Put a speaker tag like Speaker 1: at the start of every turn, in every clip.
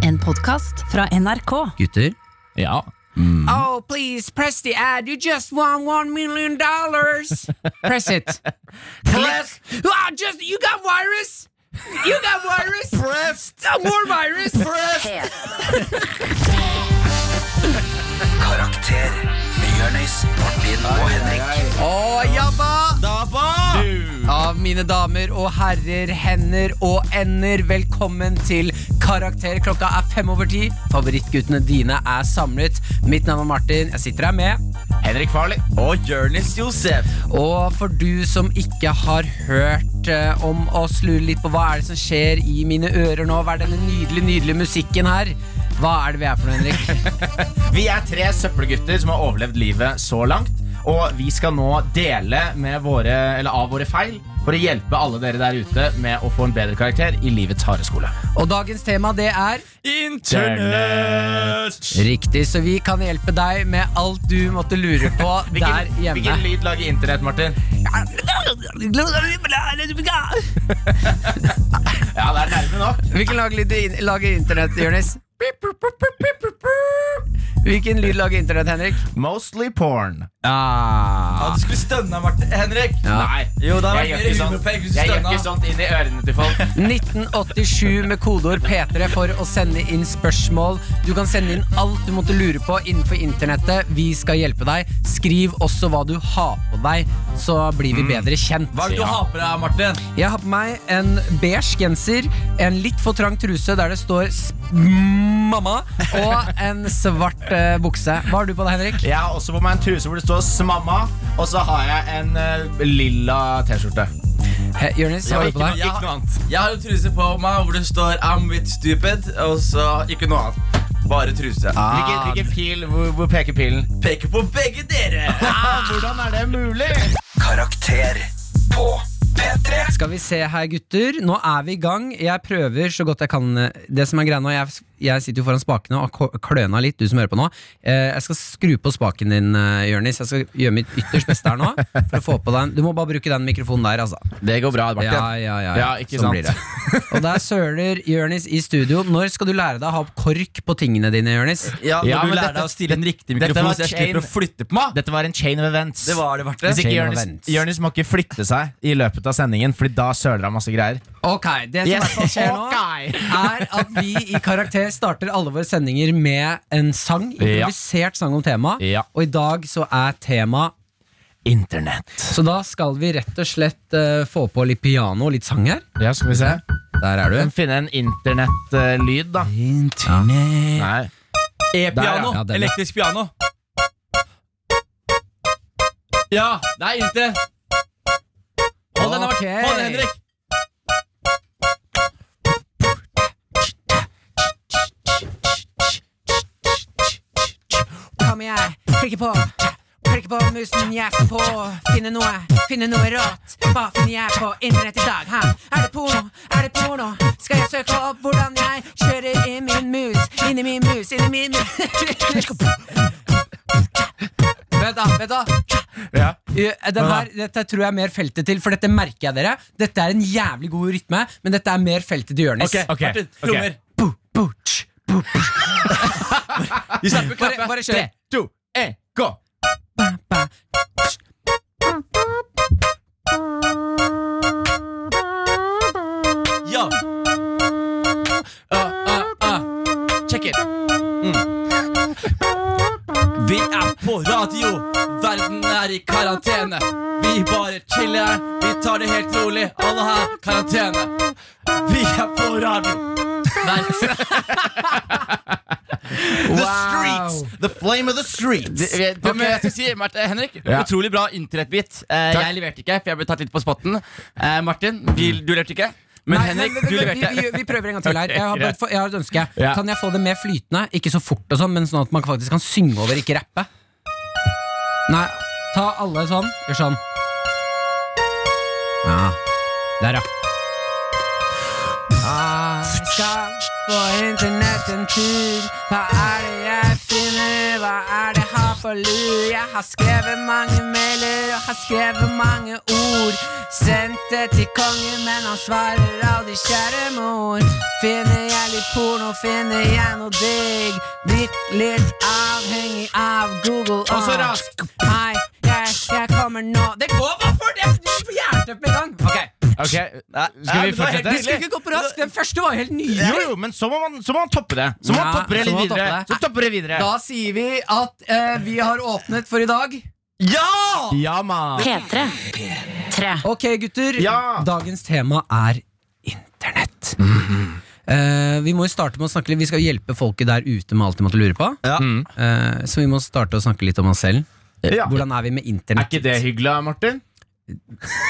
Speaker 1: En podkast fra NRK.
Speaker 2: Gutter?
Speaker 3: Ja.
Speaker 4: Oh, please press the ad. You just won one million dollars. press it. Press. Oh, just you got virus. You got virus.
Speaker 3: Press!
Speaker 4: No more virus.
Speaker 5: Karakter med Jonis, Martin og Henrik.
Speaker 4: Å, jabba! Mine damer og herrer, hender og ender, velkommen til Karakter. Klokka er fem over ti. Favorittguttene dine er samlet. Mitt navn er Martin. Jeg sitter her med
Speaker 3: Henrik Farley. Og Jonis Josef.
Speaker 4: Og for du som ikke har hørt eh, om oss, lurer litt på hva er det som skjer i mine ører nå, hva er denne nydelige, nydelige musikken her? Hva er det vi er for noe, Henrik?
Speaker 3: Vi er tre søppelgutter som har overlevd livet så langt. Og vi skal nå dele med våre, eller av våre feil for å hjelpe alle dere der ute med å få en bedre karakter i livets harde skole.
Speaker 4: Og dagens tema, det er
Speaker 3: Internett!
Speaker 4: Riktig, så vi kan hjelpe deg med alt du måtte lure på der hjemme.
Speaker 3: hvilken lyd lager internett, Martin? Ja, det er nærme nok.
Speaker 4: Hvilken lag lyd lager internett, Jonis? Hvilken lyd lager internett, Henrik?
Speaker 3: Mostly porn.
Speaker 4: Ah.
Speaker 6: Du skulle stønna, Martin. Henrik.
Speaker 4: Ja.
Speaker 3: Nei,
Speaker 6: Jo, det hadde
Speaker 3: jeg
Speaker 6: vært
Speaker 3: gjør ikke
Speaker 6: mer
Speaker 3: sånn.
Speaker 6: hvis du
Speaker 3: Jeg gjør ikke sånt inn i ørene til folk.
Speaker 4: 1987 med kodeord P3 for å sende inn spørsmål. Du kan sende inn alt du måtte lure på innenfor internettet. Vi skal hjelpe deg. Skriv også hva du har på deg, så blir vi bedre kjent.
Speaker 6: Hva er det du har på deg, Martin?
Speaker 4: Jeg har på meg en beige genser, en litt for trang truse der det står s- mamma, og en svart eh, bukse. Hva har du på deg, Henrik?
Speaker 3: Jeg har også på meg en truse hvor det står 'Smamma', og så har jeg en eh, lilla T-skjorte.
Speaker 4: He- Jonis, hva har du på deg?
Speaker 6: Ikke noe annet. Jeg har en truse på meg hvor det står 'I'm with stupid', og så ikke noe annet. Bare truse.
Speaker 3: Hvilken, hvilken pil, hvor, hvor peker pilen?
Speaker 6: Peker på begge dere!
Speaker 3: Hvordan er det mulig?
Speaker 5: Karakter på P3.
Speaker 4: Skal vi se her, gutter. Nå er vi i gang. Jeg prøver så godt jeg kan. eh, Det som er greia nå, jeg, jeg sitter jo foran spakene og har kløna litt, du som hører på nå. Eh, jeg skal skru på spaken din, eh, Jørnis. Jeg skal gjøre mitt ytterst beste her nå. For å få på den Du må bare bruke den mikrofonen der, altså.
Speaker 3: Det går bra, Martin.
Speaker 4: Ja, ja, ja,
Speaker 3: Ja, ikke
Speaker 4: sånn
Speaker 3: sant.
Speaker 4: blir det. Og der søler Jørnis i studio. Når skal du lære deg å ha kork på tingene dine, Jørnis?
Speaker 6: Ja, når
Speaker 3: Ja,
Speaker 6: du lærer deg å stille en riktig mikrofon, så jeg slipper å flytte på meg.
Speaker 3: Dette var en chain of events.
Speaker 6: Det var det, Martin.
Speaker 3: Hvis ikke
Speaker 4: Chain of
Speaker 3: Jonis,
Speaker 4: events.
Speaker 3: Jonis må ikke flytte seg i løpet av sendingen, Fordi da søler han masse greier.
Speaker 4: Ok, Det som
Speaker 3: Yes.
Speaker 4: skjer nå, er at vi i Karakter starter alle våre sendinger med en sang. Improvisert sang om tema.
Speaker 3: Ja.
Speaker 4: Og i dag så er tema
Speaker 3: Internett.
Speaker 4: Så da skal vi rett og slett uh, få på litt piano og litt sang her.
Speaker 3: Ja, skal vi se.
Speaker 4: Der er
Speaker 3: Vi kan finne en internettlyd, da. Nei.
Speaker 6: E-piano.
Speaker 4: Ja. Ja.
Speaker 6: Elektrisk piano. Ja, det er internett. Hold den, Hold den, Henrik.
Speaker 4: Kom jeg klikke på. Klikke på musen, jeg skal på. Finne noe, finne noe rått. Hva finner jeg på internett i dag? Hæ? Er det porno? Er det porno? Skal jeg søke opp hvordan jeg kjører i min mus? Inn i min mus, inn i min mus. Vent da, vent da.
Speaker 3: Ja.
Speaker 4: Eh, Den her, dette tror jeg er mer feltet til, for dette merker jeg dere. Dette er en jævlig god rytme, men dette er mer feltet til Jonis.
Speaker 6: Ok,
Speaker 3: Ok,
Speaker 6: Martin,
Speaker 3: ok.
Speaker 6: trommer.
Speaker 4: Bu, bu, tsch, bu, bu.
Speaker 6: Vi snakker
Speaker 4: Bare, bare kjør.
Speaker 3: En, gå!
Speaker 4: Ba, Uh,
Speaker 6: uh, ah. Check it. Mm. Vi er på radio. Verden er i karantene. Vi bare chiller, vi tar det helt rolig. Alle har karantene. Vi er på radio. Nei. The streets. The flame of the streets. Du, men jeg skal si, Martin, Henrik,
Speaker 3: Ja.
Speaker 6: utrolig bra internettbit. Eh,
Speaker 3: Takk.
Speaker 6: jeg leverte ikke, for jeg ble tatt litt på spotten. Eh, Martin, vi, du leverte ikke. Men
Speaker 4: Nei,
Speaker 6: Henrik,
Speaker 4: men-
Speaker 6: du
Speaker 4: men-
Speaker 6: leverte.
Speaker 4: Vi, vi, vi prøver en gang til her. Jeg har, bare, jeg har et ønske.
Speaker 3: Ja.
Speaker 4: Kan jeg få det mer flytende? Ikke så fort, og sånn men sånn at man faktisk kan synge over, ikke rappe. Nei, ta alle sånn. Gjør sånn. Ja. Der, ja. Jeg skal på internett en tur. Hva er det jeg finner? Hva er det jeg har for lur. Jeg har skrevet mange mailer og har skrevet mange ord. Sendt det til kongen, men han svarer aldri, kjære mor. Finner jeg litt porno, finner jeg noe digg. Blitt litt avhengig av Google.
Speaker 3: Og så rask.
Speaker 4: Hei, jeg, jeg kommer nå. Det går, hvorfor? Det er på jernteppe med gang. Ok,
Speaker 3: Skal vi fortsette?
Speaker 4: det skulle ikke gå på rask, Den første var helt nydelig.
Speaker 3: Jo, jo, men så må man, så må man toppe det. Så må man toppe det litt
Speaker 4: så videre. toppe det.
Speaker 3: Så topper det videre.
Speaker 4: Da sier vi at eh, vi har åpnet for i dag.
Speaker 6: Ja!
Speaker 3: Ja, man.
Speaker 1: P3. Tre.
Speaker 4: Ok, gutter.
Speaker 3: Ja.
Speaker 4: Dagens tema er internett. Eh, vi må jo starte med å snakke litt Vi skal jo hjelpe folket der ute med alt de måtte lure på.
Speaker 6: Ja.
Speaker 3: Mm.
Speaker 4: Eh, så vi må starte å snakke litt om oss selv.
Speaker 3: Ja.
Speaker 4: Hvordan er vi med
Speaker 3: Er
Speaker 4: internett?
Speaker 3: ikke det hyggelig, Martin?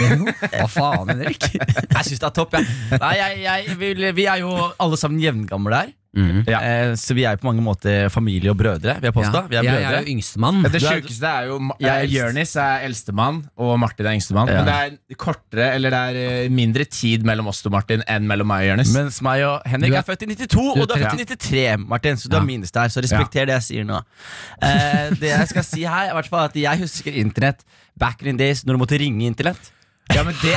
Speaker 4: Hva faen, Henrik?
Speaker 6: Jeg syns det er topp. Jeg. Nei, jeg, jeg, vil, vi er jo alle sammen jevngamle her.
Speaker 4: Mm.
Speaker 3: Ja.
Speaker 6: Eh, så vi er på mange måter familie og brødre. Vi er påstå. Vi er
Speaker 4: jeg er jo yngstemann.
Speaker 3: Det
Speaker 6: er-
Speaker 3: sjukeste er jo
Speaker 6: Jeg er
Speaker 3: eh. Jørnis er eldstemann, og Martin er yngstemann.
Speaker 6: Ja.
Speaker 3: Men det er kortere, eller det er eh, mindre tid mellom oss to, Martin, enn mellom meg og Jørnis.
Speaker 6: Mens meg og Henrik
Speaker 4: Du
Speaker 6: er,
Speaker 4: er-
Speaker 6: født i 92,
Speaker 4: du er
Speaker 6: og du er født i 93, Martin. Så du
Speaker 4: Ja.
Speaker 6: er minst der, så respekter det jeg sier nå. Eh, det jeg skal si her, er i hvert fall at jeg husker internett back in the days når du måtte ringe internett.
Speaker 3: Ja, men det,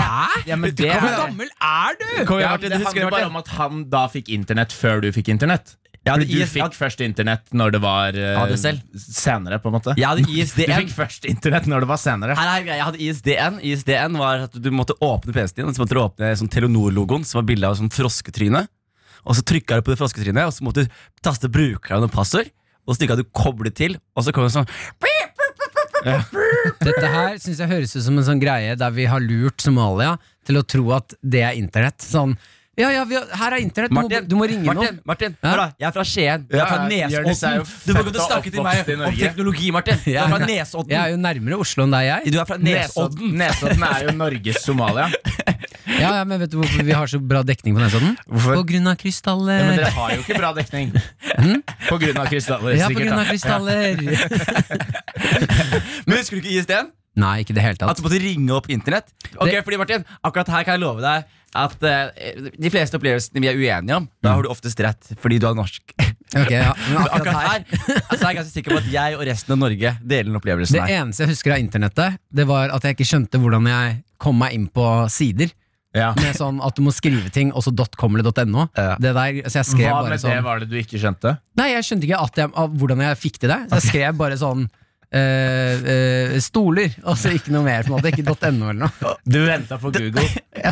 Speaker 3: ja, men det
Speaker 4: Hvor
Speaker 3: er
Speaker 4: gammel er du?
Speaker 6: Kom
Speaker 3: ja, Det handler bare om at han da fikk internett før du fikk internett.
Speaker 6: Ja,
Speaker 3: du
Speaker 6: IS,
Speaker 3: fikk først internett når det var
Speaker 6: uh,
Speaker 3: senere, på en måte. Du fikk først internett når det var senere.
Speaker 6: Nei, nei, jeg hadde ISDN. ISDN var at du måtte åpne PC-en din, og så måtte du åpne sånn Telenor-logoen, som var bilde av sånn frosketryne. Og så trykka du på det frosketrynet, og så måtte du taste brukeren og passord. Og så trykka du 'koble til', og så kom det sånn
Speaker 4: Dette her synes jeg høres ut som en sånn greie der vi har lurt Somalia til å tro at det er internett. Sånn ja, ja, vi har, her er internett, du, må, du må ringe
Speaker 6: Martin,
Speaker 4: noen.
Speaker 6: Martin
Speaker 4: Ja?
Speaker 6: hør da, jeg er fra Skien. Du er
Speaker 3: Ja,
Speaker 6: fra
Speaker 3: er
Speaker 6: Nesodden. Du
Speaker 3: må
Speaker 6: ikke snakke til meg om teknologi, Martin. Du er fra Nesodden.
Speaker 4: Jeg er jo nærmere Oslo enn deg, jeg.
Speaker 6: Du er fra Nesodden.
Speaker 3: Nesodden Nesodden er jo Norges Somalia.
Speaker 4: Ja, ja, men vet du hvorfor vi har så bra dekning på Nesodden?
Speaker 3: Hvorfor?
Speaker 4: På grunn av
Speaker 3: Ja, men dere har jo ikke bra dekning. På grunn av krystaller.
Speaker 4: Ja, på grunn av krystaller.
Speaker 6: Men husker du ikke ISDN?
Speaker 4: Nei, ikke det hele tatt.
Speaker 6: At du måtte ringe opp internett? Ok,
Speaker 4: Det-
Speaker 6: fordi Martin, akkurat her kan jeg love deg at uh, de fleste opplevelsene vi er uenige om, da har du oftest rett fordi du er norsk.
Speaker 4: Ok, ja, akkurat
Speaker 6: akkurat
Speaker 4: her
Speaker 6: her altså, er jeg ganske sikker på at jeg og resten av Norge deler den opplevelsen
Speaker 4: Det
Speaker 6: her.
Speaker 4: eneste jeg husker av internettet, Det var at jeg ikke skjønte hvordan jeg kom meg inn på sider.
Speaker 3: Ja.
Speaker 4: Med sånn at du må skrive ting, og så .com eller .no.
Speaker 6: Ja.
Speaker 4: Det der, så jeg skrev
Speaker 3: Hva
Speaker 4: bare
Speaker 3: med det
Speaker 4: sånn
Speaker 3: var det du ikke skjønte?
Speaker 4: Nei, jeg skjønte ikke at jeg, av hvordan jeg fikk til det. Så jeg skrev bare sånn øh, øh, stoler, og så ikke noe mer. på en måte Ikke .no eller noe.
Speaker 3: Du venta på Google.
Speaker 4: Ja.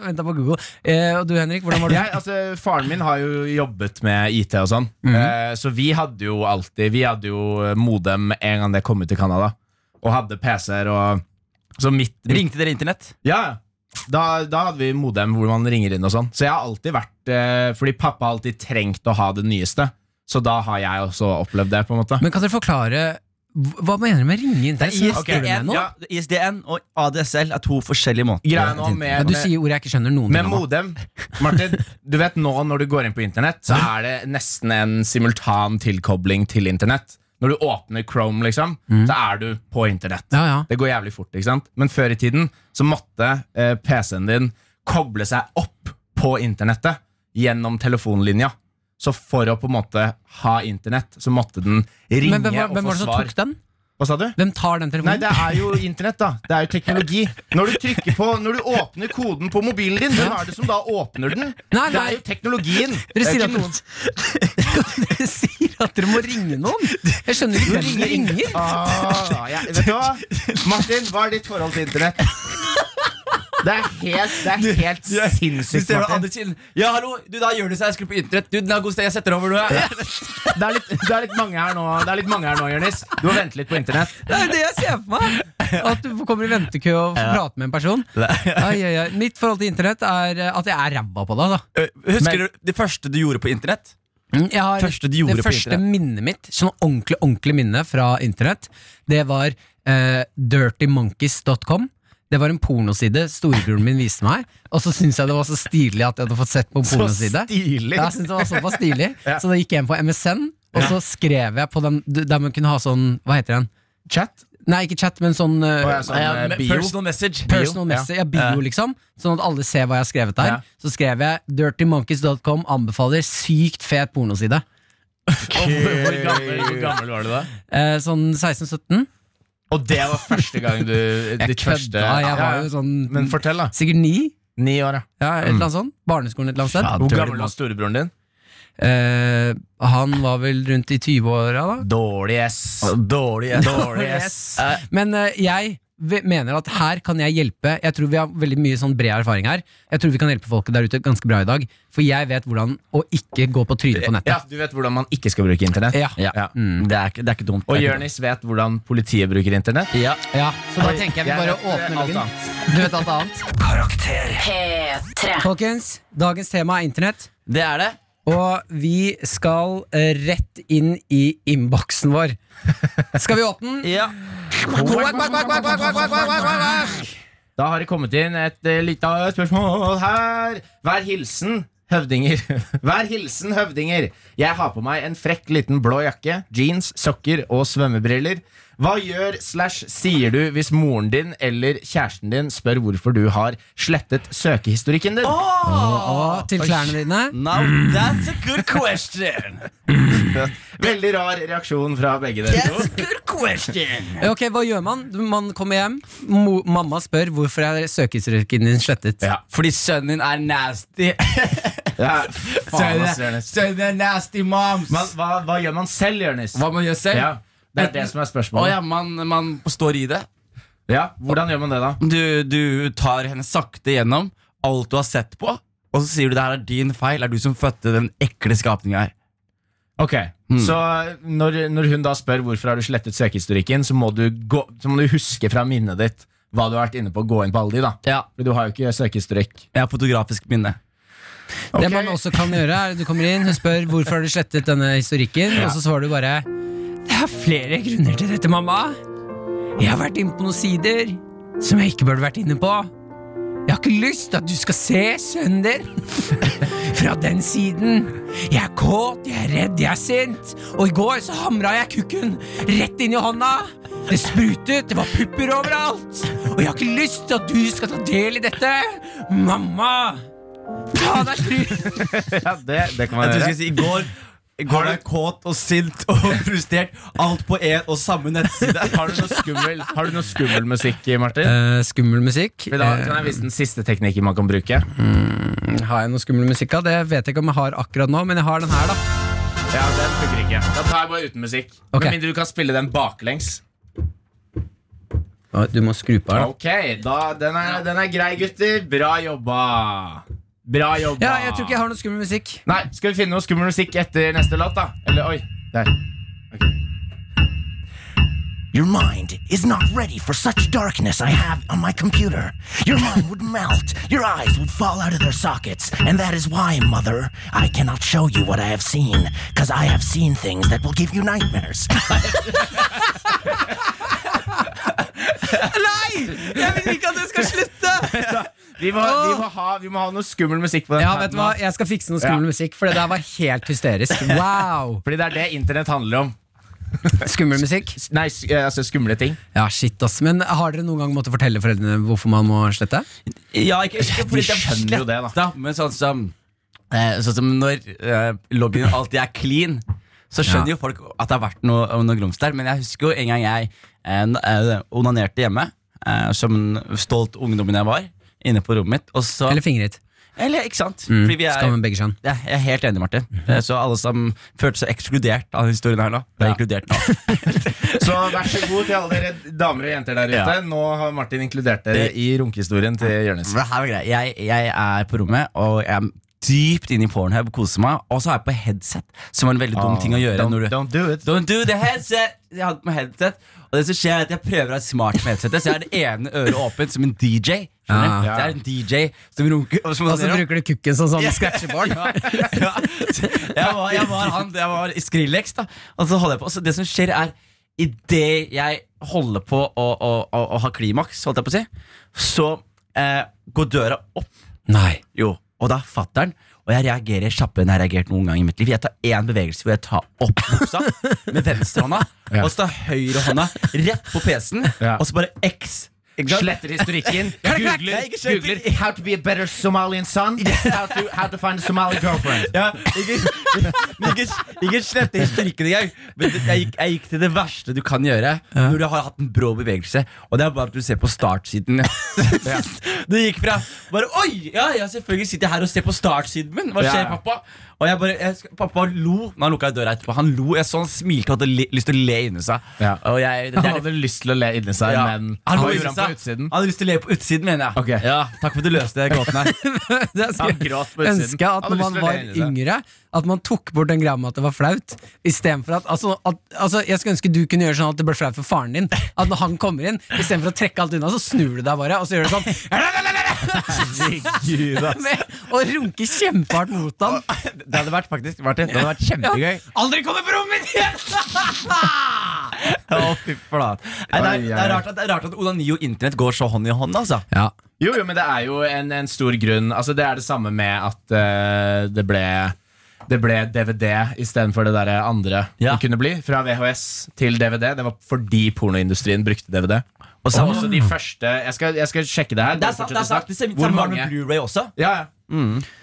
Speaker 4: Venta på Google. Eh, og du Henrik, hvordan var det?
Speaker 3: Jeg, altså, faren min har jo jobbet med IT og sånn,
Speaker 4: Mhm.
Speaker 3: eh, så vi hadde jo alltid Vi hadde jo modem en gang det kom ut til Canada, og hadde PC-er og Så mitt,
Speaker 6: Ringte dere internett?
Speaker 3: Ja, da, da hadde vi modem hvor man ringer inn og sånn. Så jeg har alltid vært eh, Fordi pappa har alltid trengt å ha det nyeste. Så da har jeg også opplevd det, på en måte.
Speaker 4: Men kan dere forklare Hva mener du med ringe
Speaker 6: inn?
Speaker 4: Det er ISDN, okay.
Speaker 6: ja, ISDN og ADSL er to forskjellige måter.
Speaker 3: Nå med,
Speaker 4: Ja, du sier ord jeg ikke skjønner noen
Speaker 3: med
Speaker 4: ting om.
Speaker 3: modem Martin, du vet nå når du går inn på internett, så er det nesten en simultan tilkobling til internett. Når du åpner Chrome, liksom, så er du på internett.
Speaker 4: Ja, ja.
Speaker 3: Det går jævlig fort, ikke sant? Men før i tiden så måtte eh, PC-en din koble seg opp på internettet gjennom telefonlinja. Så for å på en måte ha internett, så måtte den ringe
Speaker 4: Men hvem,
Speaker 3: og
Speaker 4: hvem var det som tok den?
Speaker 3: Hva sa du?
Speaker 4: Hvem tar den telefonen?
Speaker 3: Nei, det er jo internett, da. Det er jo teknologi. Når du trykker på Når du åpner koden på mobilen din, hvem er det som da åpner den?
Speaker 4: Nei,
Speaker 3: Det
Speaker 4: nei.
Speaker 3: er jo teknologien.
Speaker 4: Dere
Speaker 3: er
Speaker 4: sier, at dere sier at dere må ringe noen! Jeg skjønner ikke hvem dere ringer.
Speaker 3: Ah, ja, vet du hva? Martin, hva er ditt forhold til internett? Det er helt, det er helt
Speaker 6: Du
Speaker 3: sinnssykt,
Speaker 6: ser på
Speaker 3: Martin.
Speaker 6: Ja, hallo, du da gjør det seg, jeg skulle på internett. Du, den er god sted, jeg setter over nå. Ja.
Speaker 3: Det er litt, det er litt mange her nå, Det er litt mange her nå, Jonis. Du må vente litt på internett.
Speaker 4: Det er det jeg ser for meg! At du kommer i ventekø og får prate med en person. Ai, ai, ai. Mitt forhold til internett er eh, at jeg er ræva på det. Da.
Speaker 6: Øh, Husker
Speaker 3: Men-
Speaker 6: du det første du gjorde på internett?
Speaker 4: Jeg har,
Speaker 6: Første du
Speaker 4: det første minnet mitt, sånn ordentlig ordentlig minne fra internett, det var uh, dirtymonkeys.com. Det var en pornoside storebroren min viste meg, og så syntes jeg det var så stilig at jeg hadde fått sett på en pornoside.
Speaker 3: Så stilig.
Speaker 4: Ja, jeg syntes det var såpass stilig
Speaker 3: Ja.
Speaker 4: Så da gikk jeg inn på MSN, og så skrev jeg på den der man kunne ha sånn Hva heter den?
Speaker 3: Chat?
Speaker 4: Nei, ikke chat, men sånn
Speaker 3: Å, ja, sånn,
Speaker 6: Ja,
Speaker 3: eh, bio.
Speaker 6: Personal message.
Speaker 4: Personal message, ja, bio, liksom. Sånn at alle ser hva jeg har skrevet der.
Speaker 3: Ja.
Speaker 4: Så skrev jeg dirtymonkeys.com anbefaler sykt fet pornoside.
Speaker 3: Hvor gammel, hvor gammel var du da?
Speaker 4: Eh, sånn 16-17.
Speaker 3: Og det var første gang du
Speaker 4: Jeg
Speaker 3: ditt første
Speaker 4: kødda, jeg var jo sånn
Speaker 3: Men fortell, da.
Speaker 4: Sikkert ni.
Speaker 3: Ni år, ja.
Speaker 4: Ja, et eller annet sånt. Barneskolen et eller annet sted.
Speaker 3: Hvor gammel var storebroren din?
Speaker 4: Eh, han var vel rundt i 20-åra da.
Speaker 3: Dårlig S.
Speaker 6: Dårlig.
Speaker 3: Dårlig S.
Speaker 4: Men eh, jeg mener at her kan jeg hjelpe. Jeg tror vi har veldig mye sånn bred erfaring her. Jeg tror vi kan hjelpe folket der ute ganske bra i dag. For jeg vet hvordan å ikke gå på trynet på nettet. Ja.
Speaker 3: Du vet hvordan man ikke skal bruke internett?
Speaker 4: Ja.
Speaker 6: Ja.
Speaker 3: Mm.
Speaker 6: Det, er ikke, det er ikke dumt.
Speaker 3: Og Jonis vet hvordan politiet bruker internett?
Speaker 6: Ja.
Speaker 4: Ja, Så da tenker jeg vi bare åpner loggen. Du vet alt annet.
Speaker 5: Karakter.
Speaker 1: P3.
Speaker 4: Folkens, dagens tema er internett.
Speaker 6: Det er det.
Speaker 4: Og vi skal eh, rett inn i innboksen vår. Skal vi åpne den?
Speaker 6: Ja.
Speaker 3: Da har det kommet inn et uh, lite spørsmål her. Vær hilsen høvdinger. Vær hilsen høvdinger. Jeg har på meg en frekk liten blå jakke, jeans, sokker og svømmebriller. Hva gjør slash sier du hvis moren din eller kjæresten din spør hvorfor du har slettet søkehistorikken din?
Speaker 4: Og til klærne dine.
Speaker 6: Now that's a good question.
Speaker 3: Veldig rar reaksjon fra begge dere to.
Speaker 6: That's a good question.
Speaker 4: Ok, Hva gjør man? Man kommer hjem, mo mamma spør hvorfor er søkehistorikken din slettet.
Speaker 3: Ja.
Speaker 6: Fordi sønnen din er nasty.
Speaker 3: Ja, faen,
Speaker 6: sønnen, Sønnen er nasty moms.
Speaker 3: Man, hva, hva gjør man selv, Jonis?
Speaker 6: Hva man gjør selv?
Speaker 3: Ja, det er det som er
Speaker 6: Å
Speaker 3: spørsmålet.
Speaker 6: ja, man, man står i det.
Speaker 3: Ja, Hvordan gjør man det, da?
Speaker 6: Du, du tar henne sakte gjennom alt du har sett på, og så sier du det her er din feil. Det er du som fødte den ekle skapninga her.
Speaker 3: Ok, Så når, når hun da spør hvorfor har du slettet søkehistorikken, så må, du gå, så må du huske fra minnet ditt hva du har vært inne på. Gå inn på alle de, da.
Speaker 6: Ja,
Speaker 3: For du har jo ikke søkehistorikk.
Speaker 6: Jeg har fotografisk minne.
Speaker 4: Det man også kan gjøre, er at du kommer inn, hun spør hvorfor har du slettet denne historikken, og så svarer du bare Det er flere grunner til dette, mamma. Jeg har vært inne på noen sider som jeg ikke burde vært inne på. Jeg har ikke lyst til at du skal se sønnen din fra den siden. Jeg er kåt, jeg er redd, jeg er sint. Og i går så hamra jeg kukken rett inn i hånda. Det sprutet, det var pupper overalt. Og jeg har ikke lyst til at du skal ta del i dette. Mamma! Ta deg fri!
Speaker 3: Ja, det, det kan man gjøre.
Speaker 6: Jeg tror jeg
Speaker 3: skulle
Speaker 6: skal si I går går deg kåt og sint og frustrert. Alt på én og samme nettside.
Speaker 3: Har du noe skummel, har du noe skummel musikk, Martin?
Speaker 4: Uh, skummel musikk.
Speaker 3: For da kan jeg vise den siste teknikken man kan bruke.
Speaker 4: Mm, har jeg noe skummel musikk av? Det vet jeg ikke om jeg har akkurat nå, men jeg har den her, da.
Speaker 3: Ja, Den funker ikke. Da tar jeg bare uten musikk.
Speaker 4: Okay.
Speaker 3: Med mindre du kan spille den baklengs.
Speaker 4: Du må skru på her, da.
Speaker 3: Ok, da, den, er, den er grei, gutter. Bra jobba. Bra jobba.
Speaker 4: Ja, jeg tror ikke jeg har noe skummel musikk.
Speaker 3: Nei, Skal vi finne noe skummel musikk etter neste låt, da? Eller oi, der. Okay.
Speaker 5: Your mind is not ready for such darkness I have on my computer. Your mind would melt, your eyes would fall out of their sockets, and that is why, Mother, I cannot show you what I have seen, because I have seen things that will give you nightmares.
Speaker 4: Nei! Jeg vil ikke at det skal slutte!
Speaker 3: Vi må, vi, må ha, vi må ha noe skummel musikk på den.
Speaker 4: Ja, vet du hva? Jeg skal fikse noe skummel
Speaker 3: Ja.
Speaker 4: musikk, for det der var helt hysterisk. Wow!
Speaker 3: Fordi det er det internett handler om.
Speaker 4: Skummel musikk?
Speaker 3: Nei, eh, altså skumle ting.
Speaker 4: Ja, shit, ass. Men har dere noen gang måttet fortelle foreldrene hvorfor man må slette?
Speaker 6: Ja, ikke, ikke fordi
Speaker 3: De skjønner jo det, da.
Speaker 6: Men sånn som eh, Sånn som når eh, loggen alltid er clean, så skjønner
Speaker 4: Ja.
Speaker 6: jo folk at det har vært noe, noe grums der. Men jeg husker jo en gang jeg eh, eh, onanerte hjemme, eh, som en stolt ungdommen jeg var, inne på rommet mitt. Og så,
Speaker 4: Eller fingret?
Speaker 6: eller, ikke sant?
Speaker 4: Mm.
Speaker 6: Fordi vi er,
Speaker 4: Skal med begge kjønn.
Speaker 6: Ja, jeg er helt enig, Martin. Eh, Så alle som følte seg ekskludert av denne historien her nå, ble
Speaker 3: Ja.
Speaker 6: inkludert nå.
Speaker 3: Så vær så god til alle dere damer og jenter der ute.
Speaker 6: Ja.
Speaker 3: Nå har Martin inkludert dere i runkehistorien til Jonis.
Speaker 6: Jeg, jeg er på rommet, og jeg er dypt inne i Pornhub, koser meg. Og så har jeg på headset, som er en veldig dum ting å gjøre.
Speaker 3: Don't,
Speaker 6: når du
Speaker 3: don't do it.
Speaker 6: Don't do the headset! Jeg hadde på meg headset Og det som skjer er at jeg prøver å ha smart med headsetet, så jeg har det ene øret åpent som en DJ.
Speaker 4: Ja.
Speaker 6: Det er en DJ som runker og
Speaker 4: så bruker du kukken som sånn scratchebarn.
Speaker 6: ja. jeg, var, jeg var han, jeg var Skrillex, da. Og så holder jeg på. Så det som skjer, er idet jeg holder på å, å, å, å ha klimaks, holdt jeg på å si, så eh, går døra opp.
Speaker 4: Nei.
Speaker 6: Jo, og da fatter den. Og jeg reagerer kjappere enn jeg har reagert noen gang i mitt liv. Jeg tar én bevegelse hvor jeg tar opp buksa med venstrehånda,
Speaker 3: Ja.
Speaker 6: og så tar høyrehånda rett på PC-en,
Speaker 3: Ja.
Speaker 6: og så bare X.
Speaker 3: Sletter historikken, googler, googler how to be a better Somalian son, how to, how to find a Somali girlfriend.
Speaker 6: Ja, ikke, ikke, ikke slette historikken engang. Men jeg gikk, jeg gikk til det verste du kan gjøre når du har hatt en brå bevegelse. Og det er bare at du ser på startsiden. Du gikk fra bare Oi! Ja, ja, selvfølgelig sitter jeg her og ser på startsiden min. Hva skjer,
Speaker 3: Ja.
Speaker 6: pappa? Og jeg bare, jeg, Pappa lo når han lukka døra etterpå. Han lo, jeg så han smilte og hadde li, lyst til å le inni seg.
Speaker 3: Ja.
Speaker 6: Og jeg, det, det han
Speaker 3: hadde lyst til å le inni seg,
Speaker 6: Ja.
Speaker 3: men
Speaker 6: Han han,
Speaker 3: gjorde han på utsiden?
Speaker 6: Han hadde lyst til å le på utsiden, mener jeg.
Speaker 3: Okay.
Speaker 6: Ja, takk for at du løste gråten her.
Speaker 4: Det er
Speaker 3: Han gråt på utsiden.
Speaker 4: ønske at når man var yngre, at man tok bort den greia med at det var flaut. Istedenfor at, altså, at altså, Jeg skulle ønske du kunne gjøre sånn at det ble flaut for faren din. At når han kommer inn, istedenfor å trekke alt unna, så snur du deg bare, og så gjør du sånn
Speaker 3: Herregud, ass.
Speaker 4: med, og runke kjempehardt mot han.
Speaker 6: Det hadde vært faktisk Martin, det hadde vært kjempegøy.
Speaker 4: Aldri kommer på rommet mitt igjen!
Speaker 6: Å, fy flate. Det, er, rart at, det er rart at onani og internett går så hånd i hånd. altså
Speaker 4: Ja.
Speaker 3: Jo, jo, men det er jo en, en stor grunn Altså Det er det samme med at uh, det ble det ble DVD istedenfor det der andre
Speaker 6: Ja.
Speaker 3: det kunne bli. Fra VHS til DVD. Det var fordi pornoindustrien brukte DVD. Og
Speaker 6: så
Speaker 3: også de første Jeg skal, jeg skal sjekke det her.
Speaker 6: Det er sant, det er sant. Det
Speaker 3: Hvor mange?
Speaker 6: Blu-ray også.
Speaker 3: Ja, ja.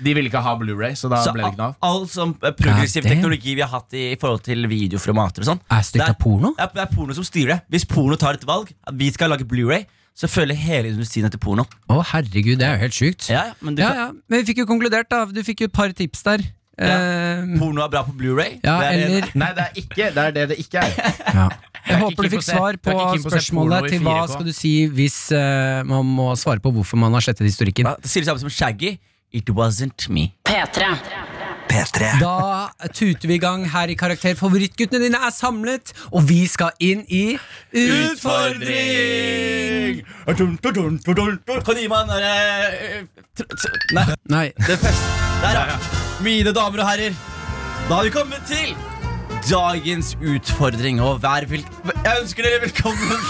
Speaker 3: De ville ikke ha Blu-ray, så da
Speaker 6: Så
Speaker 3: ble det ikke noe av.
Speaker 6: all som eh, progressiv
Speaker 4: ja,
Speaker 6: teknologi vi har hatt i forhold til videoformater og sånn
Speaker 4: Er styrt av porno?
Speaker 6: Det er, det er porno som styrer det. Hvis porno tar et valg, at vi skal lage Blu-ray, så følger hele industrien etter porno.
Speaker 4: Å, herregud, det er jo helt sjukt.
Speaker 6: Ja, ja, men du
Speaker 4: Ja,
Speaker 6: kan,
Speaker 4: ja. Men vi fikk jo konkludert, da. Du fikk jo et par tips der. Eh,
Speaker 6: Porno er bra på Blu-ray.
Speaker 4: ja,
Speaker 6: er
Speaker 4: eller
Speaker 3: Nei, det er ikke det er det det ikke er.
Speaker 4: ja. Jeg håper du fikk svar på spørsmålet til hva skal du si hvis uh, man må svare på hvorfor man har slettet historikken.
Speaker 6: Ja, Det sier det samme som Shaggy. It wasn't me.
Speaker 1: P3.
Speaker 5: P3.
Speaker 4: Da tuter vi i gang her i Karakter. Favorittguttene dine er samlet, og vi skal inn i Utfordring!
Speaker 6: Kan du gi meg den derre eh, Nei,
Speaker 4: Nei.
Speaker 6: det er fest. Der, ja. Mine damer og herrer, da har vi kommet til dagens utfordring. Og vær vil... Jeg ønsker dere velkommen.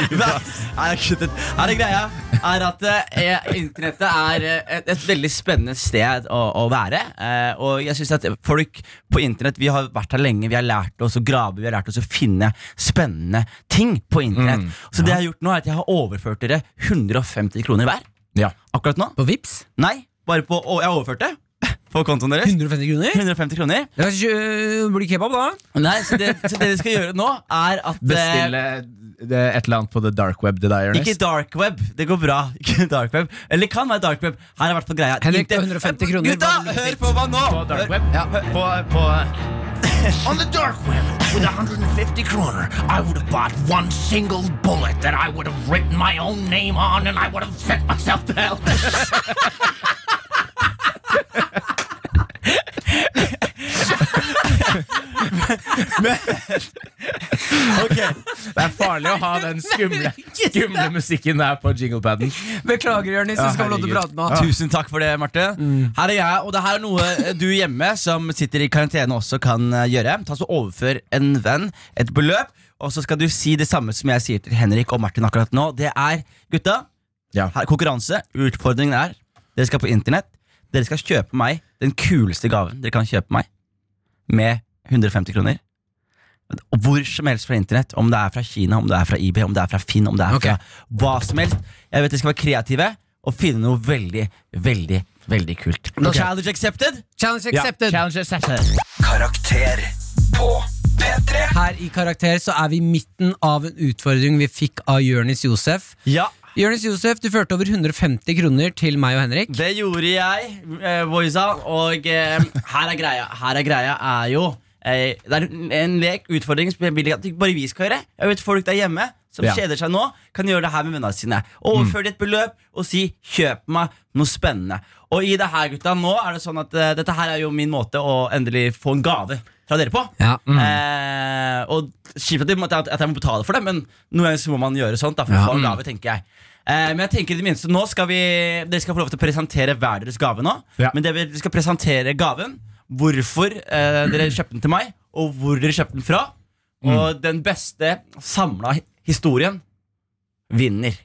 Speaker 6: Her er greia er at eh, internettet er eh, et, et veldig spennende sted å, å være. Eh, og jeg synes at folk på internett Vi har vært her lenge, vi har lært oss å grave, vi har lært oss å finne spennende ting på internett. Så det jeg har gjort nå, er at jeg har overført dere 150 kroner hver.
Speaker 3: Ja.
Speaker 6: Akkurat nå.
Speaker 4: På Vips
Speaker 6: Nei, bare på Og jeg har overført det på kontoen deres.
Speaker 4: 150 kroner?
Speaker 6: 150 kroner.
Speaker 4: Det kan ikke- blir kebab, da.
Speaker 6: Nei, så det, så det dere skal gjøre nå, er at eh,
Speaker 3: Bestille det, et eller annet på the dark web. Det der,
Speaker 6: Ikke dark web. Det går bra. Ikke dark web Eller det kan være dark web. Her er i hvert fall greia.
Speaker 4: Henrik,
Speaker 6: Inte-
Speaker 4: 150 kroner,
Speaker 6: Gutta, hør på meg nå!
Speaker 3: På dark web?
Speaker 4: Ja.
Speaker 3: På, på
Speaker 5: On the dark web, with 150 kroner, I would have bought one single bullet that I would have written my own name on and I would have sent myself to hell.
Speaker 6: Ok,
Speaker 3: Det er farlig å ha den skumle, skumle musikken der på jinglepaden.
Speaker 4: Beklager, Jonis.
Speaker 3: Ja,
Speaker 4: skal få lov til å
Speaker 3: herregud.
Speaker 4: prate nå.
Speaker 6: Tusen takk for det, Marte. Her er jeg, og det her er noe du hjemme som sitter i karantene også kan eh, gjøre. Ta så Overfør en venn et beløp, og så skal du si det samme som jeg sier til Henrik og Martin akkurat nå. Det er, gutta,
Speaker 3: Ja.
Speaker 6: her, konkurranse. Utfordringen er dere skal på internett. Dere skal kjøpe meg den kuleste gaven dere kan kjøpe meg, med 150 kroner. Og hvor som helst fra internett, om det er fra Kina, om det er fra eBay, om det er fra Finn, om det er fra hva som helst. Jeg vet dere skal være kreative og finne noe veldig, veldig, veldig kult.
Speaker 4: Okay.
Speaker 6: Challenge accepted!
Speaker 4: Challenge
Speaker 3: Ja, challenge accepted.
Speaker 5: Karakter på P3.
Speaker 4: Her i Karakter så er vi i midten av en utfordring vi fikk av Jonis Josef.
Speaker 6: Ja,
Speaker 4: Jonis Josef, du førte over 150 kroner til meg og Henrik.
Speaker 6: det gjorde jeg, eh, boysa. Og eh, her er greia. Her er greia er jo eh, Det er en- lek, utfordring, som jeg vil at bare vi skal gjøre. Jeg vet folk der hjemme som
Speaker 3: Ja.
Speaker 6: kjeder seg nå, kan gjøre det her med vennene sine. Overfør mm. et beløp og si 'kjøp meg noe spennende'. Og i det her, gutta, nå er det sånn at eh, dette her er jo min måte å endelig få en gave fra dere på.
Speaker 4: Ja.
Speaker 6: Eh, og Kjipt at, jeg at jeg må betale for det, men noen ganger må man gjøre sånt. Da, for
Speaker 4: Ja.
Speaker 6: en gave, tenker jeg. Eh, men jeg tenker i det minste Nå skal vi Dere skal få lov til å presentere hver deres gave nå.
Speaker 3: Ja.
Speaker 6: Men dere skal presentere gaven, hvorfor eh, dere kjøpte den til meg, og hvor dere kjøpte den fra. Og den beste samla historien vinner.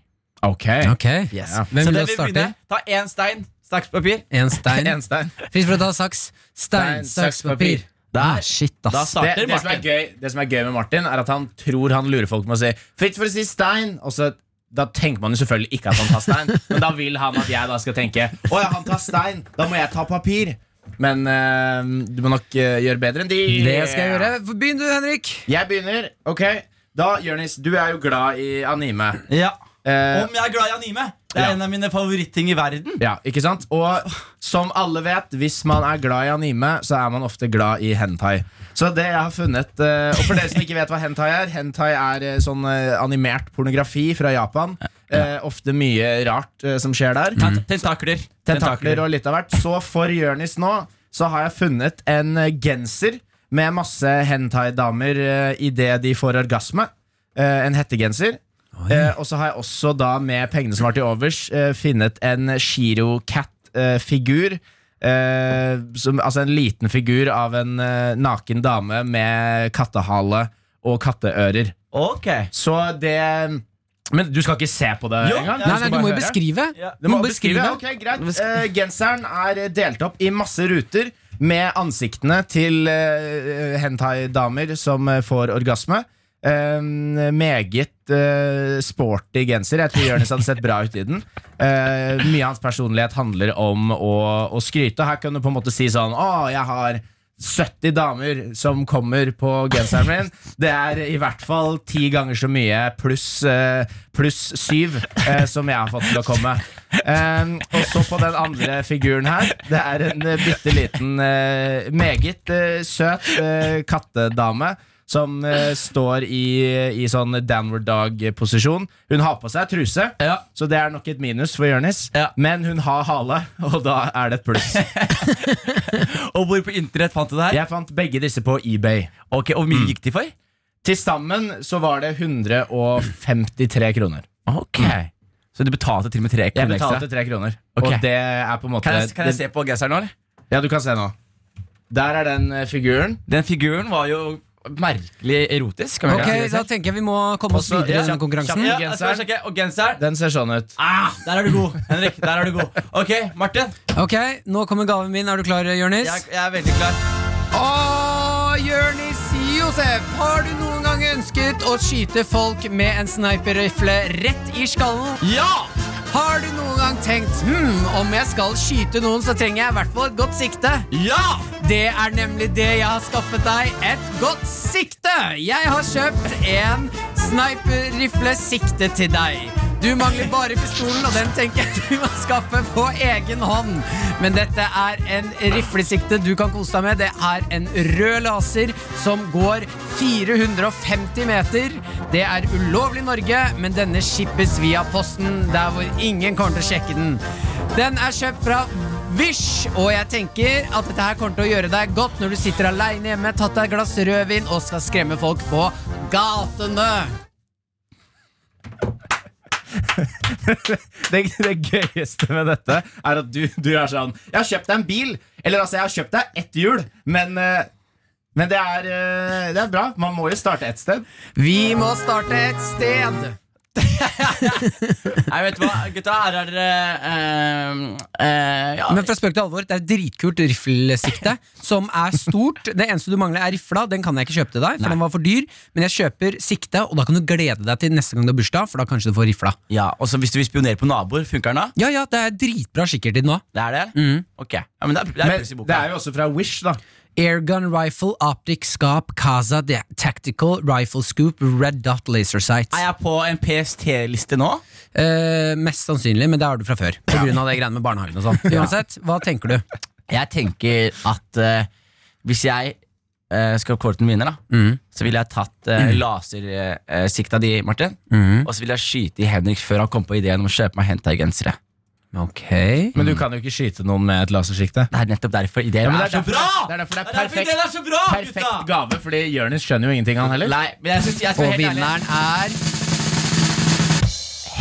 Speaker 3: Ok.
Speaker 4: okay.
Speaker 6: Yes.
Speaker 4: Hvem
Speaker 6: Så
Speaker 4: vil starte?
Speaker 6: Ta én stein, saks, papir.
Speaker 4: En stein.
Speaker 3: En stein.
Speaker 4: Fritt for å ta saks. Stein,
Speaker 3: Stein,
Speaker 4: saks,
Speaker 3: saks,
Speaker 4: papir.
Speaker 3: Papir.
Speaker 4: Ah,
Speaker 6: Der.
Speaker 4: shit,
Speaker 6: Da
Speaker 4: ass.
Speaker 3: Det, det, som er gøy, det som er gøy med Martin, er at han tror han lurer folk med å si 'fritt for å si stein', og så da tenker man jo selvfølgelig ikke at han tar stein. Men da vil han at jeg da skal tenke Å ja, han tar stein, da må jeg ta papir. Men uh, du må nok uh, gjøre bedre enn de.
Speaker 4: Det skal jeg gjøre. Begynn du, Henrik.
Speaker 3: Jeg begynner. Ok, da, Jonis, du er jo glad i anime.
Speaker 6: Ja.
Speaker 3: Uh,
Speaker 6: Om jeg er glad i anime? Det er
Speaker 3: Ja.
Speaker 6: en av mine favoritting i verden.
Speaker 3: ja, ikke sant? Og som alle vet, hvis man er glad i anime, så er man ofte glad i hentai. Så det jeg har funnet eh, Og for dere som ikke vet hva hentai er Hentai er eh, sånn eh, animert pornografi fra Japan. Eh, ofte mye rart eh, som skjer der.
Speaker 6: Mm. Tentakler.
Speaker 3: tentakler og litt av hvert. Så for Jørnis nå så har jeg funnet en eh, genser med masse hentai-damer uh, idet de får orgasme. Eh, en hettegenser. Eh, og så har jeg også da med pengene som var til overs, eh, funnet en Shiro Cat-figur. Eh, som, altså en liten figur av en eh, naken dame med kattehale og katteører.
Speaker 6: Okay.
Speaker 3: Så det Men du skal ikke se på det
Speaker 6: Jo,
Speaker 3: engang?
Speaker 4: Nei, nei, du må jo beskrive.
Speaker 6: Ja.
Speaker 3: Du må beskrive. Ok, greit Eh, Genseren er delt opp i masse ruter med ansiktene til uh, hentai-damer som eh, får orgasme. Eh, meget uh, sporty genser. Jeg tror Jonis hadde sett bra ut i den. Uh, mye av hans personlighet handler om å, å skryte. Her kan du på en måte si sånn Å, jeg har 70 damer som kommer på genseren min. Det er i hvert fall ti ganger så mye pluss eh, pluss syv eh, som jeg har fått til å komme. Um, og så på den andre figuren her. Det er en uh, bitte liten, meget søt kattedame. Som uh, står i, i sånn downward dog-posisjon. Hun har på seg truse,
Speaker 6: Ja.
Speaker 3: så det er nok et minus for Jonis.
Speaker 6: Ja.
Speaker 3: Men hun har hale, og da er det et pluss.
Speaker 6: Og hvor på internett fant du det her?
Speaker 3: Jeg fant begge disse på eBay.
Speaker 6: Ok, Og hvor mye gikk de for?
Speaker 3: Til sammen så var det 153 kroner.
Speaker 6: Ok Så du betalte til og med tre
Speaker 3: Jeg
Speaker 6: kroner
Speaker 3: betalte
Speaker 6: ekstra?
Speaker 3: tre kroner.
Speaker 6: Okay.
Speaker 3: Og det er på en måte
Speaker 6: Kan jeg, kan jeg se på genseren nå, eller?
Speaker 3: Ja, du kan se nå. Der er den eh, figuren.
Speaker 6: Den figuren var jo merkelig erotisk. Kan man
Speaker 4: Ok,
Speaker 6: si
Speaker 4: Da tenker jeg vi må komme oss videre i denne konkurransen.
Speaker 6: ja, jeg skal sjekke. Og genseren
Speaker 3: Den ser sånn ut.
Speaker 6: ah, Der er du god, Henrik. Der er du god Ok, Martin.
Speaker 4: Ok, Nå kommer gaven min. Er du klar, Jonis?
Speaker 6: Jeg, jeg er veldig klar.
Speaker 4: Å, Jonis Josef! Har du noen gang ønsket å skyte folk med en sniperrifle rett i skallen?
Speaker 6: Ja!
Speaker 4: Har du noen gang tenkt hm, om jeg skal skyte noen, så trenger jeg i hvert fall et godt sikte?
Speaker 6: Ja!
Speaker 4: Det er nemlig det jeg har skaffet deg. Et godt sikte! Jeg har kjøpt en sniperrifle sikte til deg. Du mangler bare pistolen, og den tenker jeg du må skaffe på egen hånd. Men dette er en riflesikte du kan kose deg med. Det er en rød laser som går 450 meter. Det er ulovlig i Norge, men denne skippes via posten der hvor ingen kommer til å sjekke den. Den er kjøpt fra Vish, og jeg tenker at dette her kommer til å gjøre deg godt når du sitter aleine hjemme, tatt deg et glass rødvin og skal skremme folk på gatene.
Speaker 3: Det, det gøyeste med dette er at du, du er sånn Jeg har kjøpt deg en bil. Eller altså, jeg har kjøpt deg ett hjul. Men, eh, men det, er, eh, det er bra. Man må jo starte et sted.
Speaker 4: Vi må starte et sted.
Speaker 6: Nei, vet du hva, gutta. Her er dere eh, eh, ja.
Speaker 4: Men fra spøk til alvor, det er et dritkult riflesikte som er stort. Det eneste du mangler, er rifla. Den kan jeg ikke kjøpe til deg, for den var for dyr. Men jeg kjøper sikte, og da kan du glede deg til neste gang du har bursdag, for da kanskje du får rifla.
Speaker 6: ja, Og så hvis du vil spionere på naboer, funker den da?
Speaker 4: Ja, ja, det er dritbra kikkertid nå.
Speaker 6: Det er det?
Speaker 4: Mm.
Speaker 6: Ok, ja, men det er, det er
Speaker 3: Men det er jo også fra Wish, da.
Speaker 4: Airgun rifle, optic scope, Casa Tactical rifle scoop, red dot laser sight.
Speaker 6: Er jeg på en PST-liste nå?
Speaker 4: Eh, mest sannsynlig, men det har du fra før. På grunn av det greiene med barnehagen og sånn. Uansett, hva tenker du?
Speaker 6: Jeg tenker at eh, hvis jeg eh, skal kåre vinner, da,
Speaker 4: Mm.
Speaker 6: så ville jeg tatt uh, lasersikta di, Martin.
Speaker 4: Mm.
Speaker 6: Og så ville jeg skyte i Henrik før han kom på ideen om å kjøpe meg hentai-gensere.
Speaker 4: Ok.
Speaker 3: Men du kan jo ikke skyte noen med et lasersikte.
Speaker 6: Det er nettopp derfor ideen
Speaker 3: Ja,
Speaker 6: er,
Speaker 3: det
Speaker 6: så bra!
Speaker 3: det er derfor det er perfekt.
Speaker 6: det er så bra,
Speaker 3: Perfekt gave, fordi Jonis skjønner jo ingenting, han heller.
Speaker 6: Nei, men jeg synes jeg skal
Speaker 4: Og vinneren er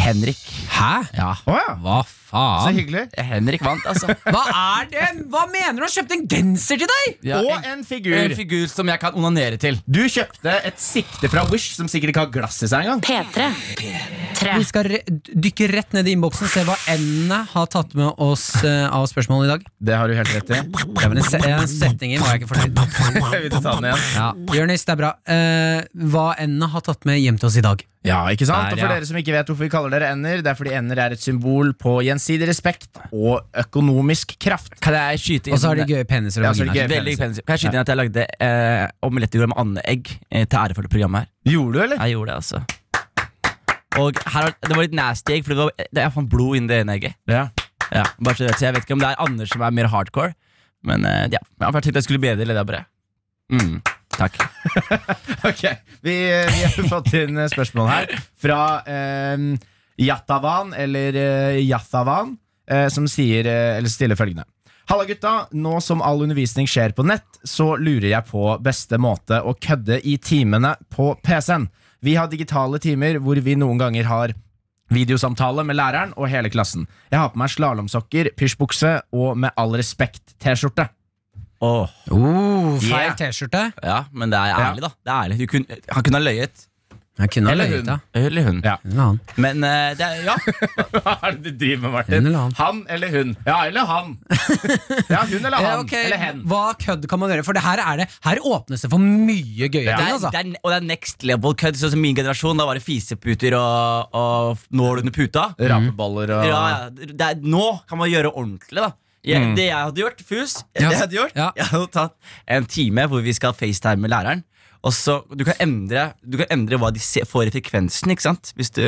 Speaker 6: Henrik.
Speaker 4: Hæ?
Speaker 6: Ja.
Speaker 3: Oh, ja.
Speaker 4: Hva faen.
Speaker 3: hyggelig.
Speaker 6: Henrik vant, altså.
Speaker 4: Hva er det? Hva mener du? Han kjøpte en genser til deg!
Speaker 6: Ja,
Speaker 3: Og
Speaker 6: en,
Speaker 3: en figur.
Speaker 6: en figur som jeg kan onanere til.
Speaker 3: Du kjøpte et sikte fra Wish som sikkert ikke har glass i seg engang.
Speaker 1: P3. P3.
Speaker 4: Vi skal re dykke rett ned i innboksen og se hva endene har tatt med oss uh, av spørsmål i dag.
Speaker 3: Det har du helt rett i.
Speaker 4: Det var en, se en setning i, var jeg ikke fornøyd.
Speaker 3: med.
Speaker 4: Ja, Jonis, det er bra. Uh, hva endene har tatt med hjem til oss i dag?
Speaker 3: Ja, ikke sant?
Speaker 4: Der,
Speaker 3: Og for dere som ikke vet hvorfor vi kaller dere ender, det er fordi ender er et symbol på gjensidig respekt og økonomisk kraft.
Speaker 6: Kan jeg skyte inn
Speaker 4: Og så har de gøye peniser og
Speaker 3: Ja, så.
Speaker 6: Veldig peniser. Kan jeg skyte inn at jeg lagde eh, omelett med andeegg eh, til ære for det programmet her?
Speaker 3: Gjorde du, eller?
Speaker 6: Jeg gjorde det, altså. Og her, var- det var litt nasty egg, for det var, det, jeg fant blod inni det ene egget.
Speaker 3: Ja.
Speaker 6: Ja, bare så, du vet, så jeg vet ikke om det er Anders som er mer hardcore, men eh, ja. Jeg tenkte jeg skulle bedre det bare. Mm, takk.
Speaker 3: Ok, vi, vi har fått inn spørsmål her fra eh, Jatavan, eller eh, Jathavan, eh, som sier, eh, eller stiller følgende. Halla gutta, nå som all undervisning skjer på nett, så lurer jeg på beste måte å kødde i timene på PC-en. Vi har digitale timer hvor vi noen ganger har videosamtale med læreren og hele klassen. Jeg har på meg slalåmsokker, pysjbukse og med all respekt T-skjorte.
Speaker 6: Åh,
Speaker 4: Oh, feil
Speaker 3: Yeah.
Speaker 4: T-skjorte.
Speaker 6: ja, men det er ærlig, da. Det er ærlig. Du kunne, han kunne ha løyet.
Speaker 4: Jeg kunne ha
Speaker 3: Eller
Speaker 4: løyet,
Speaker 3: hun.
Speaker 4: ja.
Speaker 6: Eller hun.
Speaker 3: Ja.
Speaker 4: En eller annen.
Speaker 6: Men eh, det er, ja.
Speaker 3: Hva er det du driver med, Martin?
Speaker 4: Hun eller han.
Speaker 3: Han eller hun? Ja, eller han. Ja, hun eller
Speaker 4: Eh,
Speaker 3: han.
Speaker 4: ok,
Speaker 3: Eller hen.
Speaker 4: Hva kødd kan man gjøre? For det her, er det, her åpnes det for mye gøye
Speaker 6: Det
Speaker 4: ting.
Speaker 6: er,
Speaker 4: Altså.
Speaker 6: det er, og det er next level kødd. Sånn som min generasjon, da var det fiseputer og, og nål under puta.
Speaker 3: Rapeballer og
Speaker 6: Ja, ja, det er, nå kan man gjøre ordentlig, da. Jeg, Det jeg hadde gjort, Fus
Speaker 4: Mm. Ja.
Speaker 6: Det jeg hadde gjort
Speaker 4: Ja.
Speaker 6: Jeg hadde tatt en time hvor vi skal facetime med læreren. Og så, Du kan endre Du kan endre hva de ser, får i frekvensen. ikke sant? Hvis du,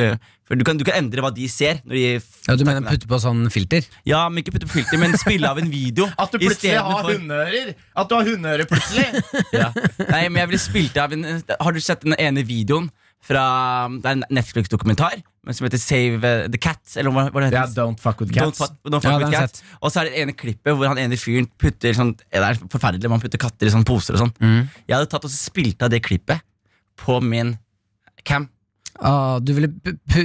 Speaker 6: for du, kan, du kan endre hva de ser. Når de
Speaker 4: Ja, du mener putte på sånn filter?
Speaker 6: Ja, men Ikke putte på filter, men spille av en video.
Speaker 3: At du plutselig har
Speaker 6: istedenfor-
Speaker 3: hundeører! At du har hundeører plutselig!
Speaker 6: ja. Nei, men jeg ville spilt av en Har du sett den ene videoen fra Det er en Netflix-dokumentar som heter Save the Cat? Eller hva, hva det
Speaker 3: Ja,
Speaker 6: Yeah,
Speaker 3: Don't fuck with cats.
Speaker 6: fuck, don't fuck
Speaker 4: Ja,
Speaker 6: with cats. Og så er det det ene klippet hvor han ene fyren putter sånn Det er forferdelig, man putter katter i sånne poser og sånn.
Speaker 4: Mm.
Speaker 6: Jeg hadde tatt og spilt av det klippet på min cam.
Speaker 4: Ah, du, ville,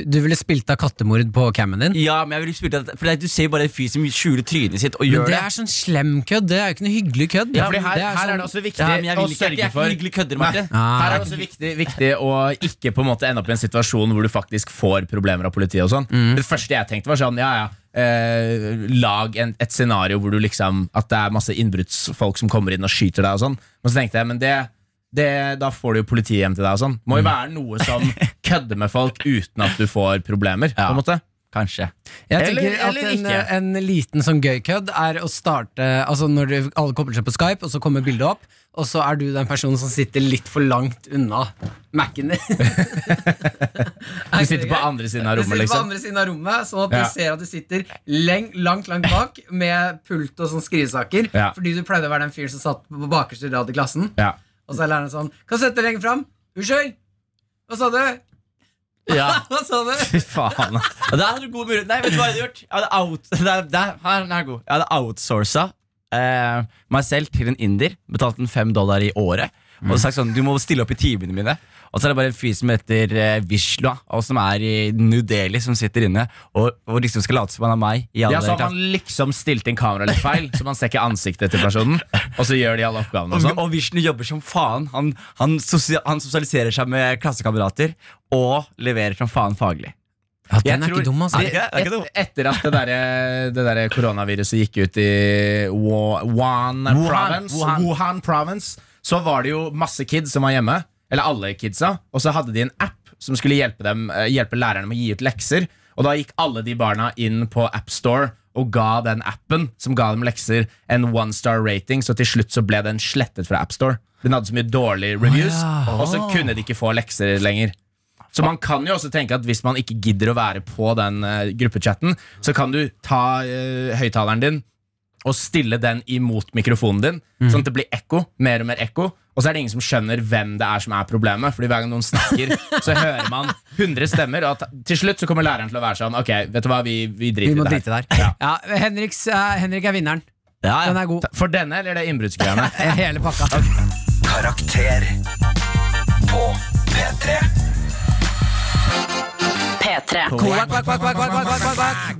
Speaker 4: du ville spilt av kattemord på cammen din?
Speaker 6: Ja, men jeg ville spilt av For er- du ser jo bare en fyr som skjuler trynet sitt og
Speaker 4: Men det
Speaker 6: det.
Speaker 4: er sånn slem kødd. Det er jo ikke noe hyggelig kødd.
Speaker 3: Ja, fordi her,
Speaker 4: det
Speaker 3: her
Speaker 4: sånn-
Speaker 3: er det også viktig
Speaker 6: Ja, men jeg
Speaker 3: å
Speaker 6: vil ikke, jeg,
Speaker 3: sørge
Speaker 6: jeg er
Speaker 3: for
Speaker 6: ikke kødder, Martin.
Speaker 4: Ah,
Speaker 3: Her er det også viktig, viktig å ikke på en måte ende opp i en situasjon hvor du faktisk får problemer av politiet. og sånn
Speaker 6: Mm.
Speaker 3: Det første jeg tenkte, var sånn ja, ja, eh, lag en, et scenario hvor du liksom at det er masse innbruddsfolk som kommer inn og skyter deg. og sånn Men så tenkte jeg, men det, det, da får du jo politiet hjem til deg. og sånn Må
Speaker 6: Mm.
Speaker 3: jo være noe som kødder med folk uten at du får problemer.
Speaker 6: Ja.
Speaker 3: på en måte
Speaker 6: Kanskje.
Speaker 4: Jeg
Speaker 3: Eller-
Speaker 4: tenker at en, en liten sånn gøy kødd er å starte Altså når du, alle kobler seg på Skype, og så kommer bildet opp, og så er du den personen som sitter litt for langt unna Mac-en din.
Speaker 3: Du sitter på andre siden av
Speaker 4: Du
Speaker 3: rommet,
Speaker 4: sitter på
Speaker 3: liksom.
Speaker 4: andre siden av rommet, sånn at
Speaker 3: Ja.
Speaker 4: du ser at du sitter leng, langt langt bak med pult og sånn skrivesaker.
Speaker 3: Ja.
Speaker 4: Fordi du pleide å være den fyren som satt på bakerste rad i klassen.
Speaker 3: Ja.
Speaker 4: Og så er læreren sånn Kan du sette deg lenger fram? Unnskyld! Hva sa du?
Speaker 6: Ja.
Speaker 4: Hva sa du?
Speaker 3: Fy faen.
Speaker 6: Ja, der hadde du god mulighet. Nei, vet du hva jeg hadde gjort? Jeg hadde out, der, der, her, den er god. Jeg hadde outsourca eh, meg selv til en inder. Betalt en fem dollar i året. Og sagt sånn, du må stille opp i timene mine. Og så er det bare en fyr som heter eh, Vishla, og som er i New Delhi, som sitter inne og, og liksom skal late som han er meg. I alle
Speaker 3: Ja, så har man liksom stilt inn kameraet litt feil, så man ser ikke ansiktet til personen. Og så gjør de alle oppgavene og
Speaker 6: og,
Speaker 3: sånn.
Speaker 6: og Vishnu jobber som faen. Han, han, sosial, han sosialiserer seg med klassekamerater og leverer som faen faglig.
Speaker 4: Ja, den er
Speaker 3: tror-
Speaker 4: ikke dum, altså.
Speaker 6: Er ikke- er ikke dum?
Speaker 3: Et, etter at det der, det der koronaviruset gikk ut i Wuhan, Wuhan, province,
Speaker 6: Wuhan.
Speaker 3: Wuhan province, så var det jo masse kids som var hjemme. Eller alle kidsa. Og så hadde de en app som skulle hjelpe, dem, eh, hjelpe lærerne med å gi ut lekser. Og da gikk alle de barna inn på AppStore og ga den appen som ga dem lekser, en one star rating. Så til slutt så ble den slettet fra AppStore. Den hadde så mye dårlige reviews, og så kunne de ikke få lekser lenger. Så man kan jo også tenke at hvis man ikke gidder å være på den eh, gruppechatten, så kan du ta uh, høyttaleren din og stille den imot mikrofonen din, sånn at det blir ekko, mer og mer ekko. Og så er det ingen som skjønner hvem det er som er problemet. Fordi hver gang noen snakker, så hører man 100 stemmer. Og at til slutt så kommer læreren til å være sånn Ok, vet du hva, vi, vi driter
Speaker 4: vi
Speaker 3: i det her.
Speaker 4: der.
Speaker 3: Ja.
Speaker 4: Ja, Henriks, uh, Henrik er vinneren.
Speaker 6: Ja,
Speaker 4: Den er god.
Speaker 3: For denne, eller det innbruddsgreiene?
Speaker 4: Hele pakka.
Speaker 5: Karakter på P3.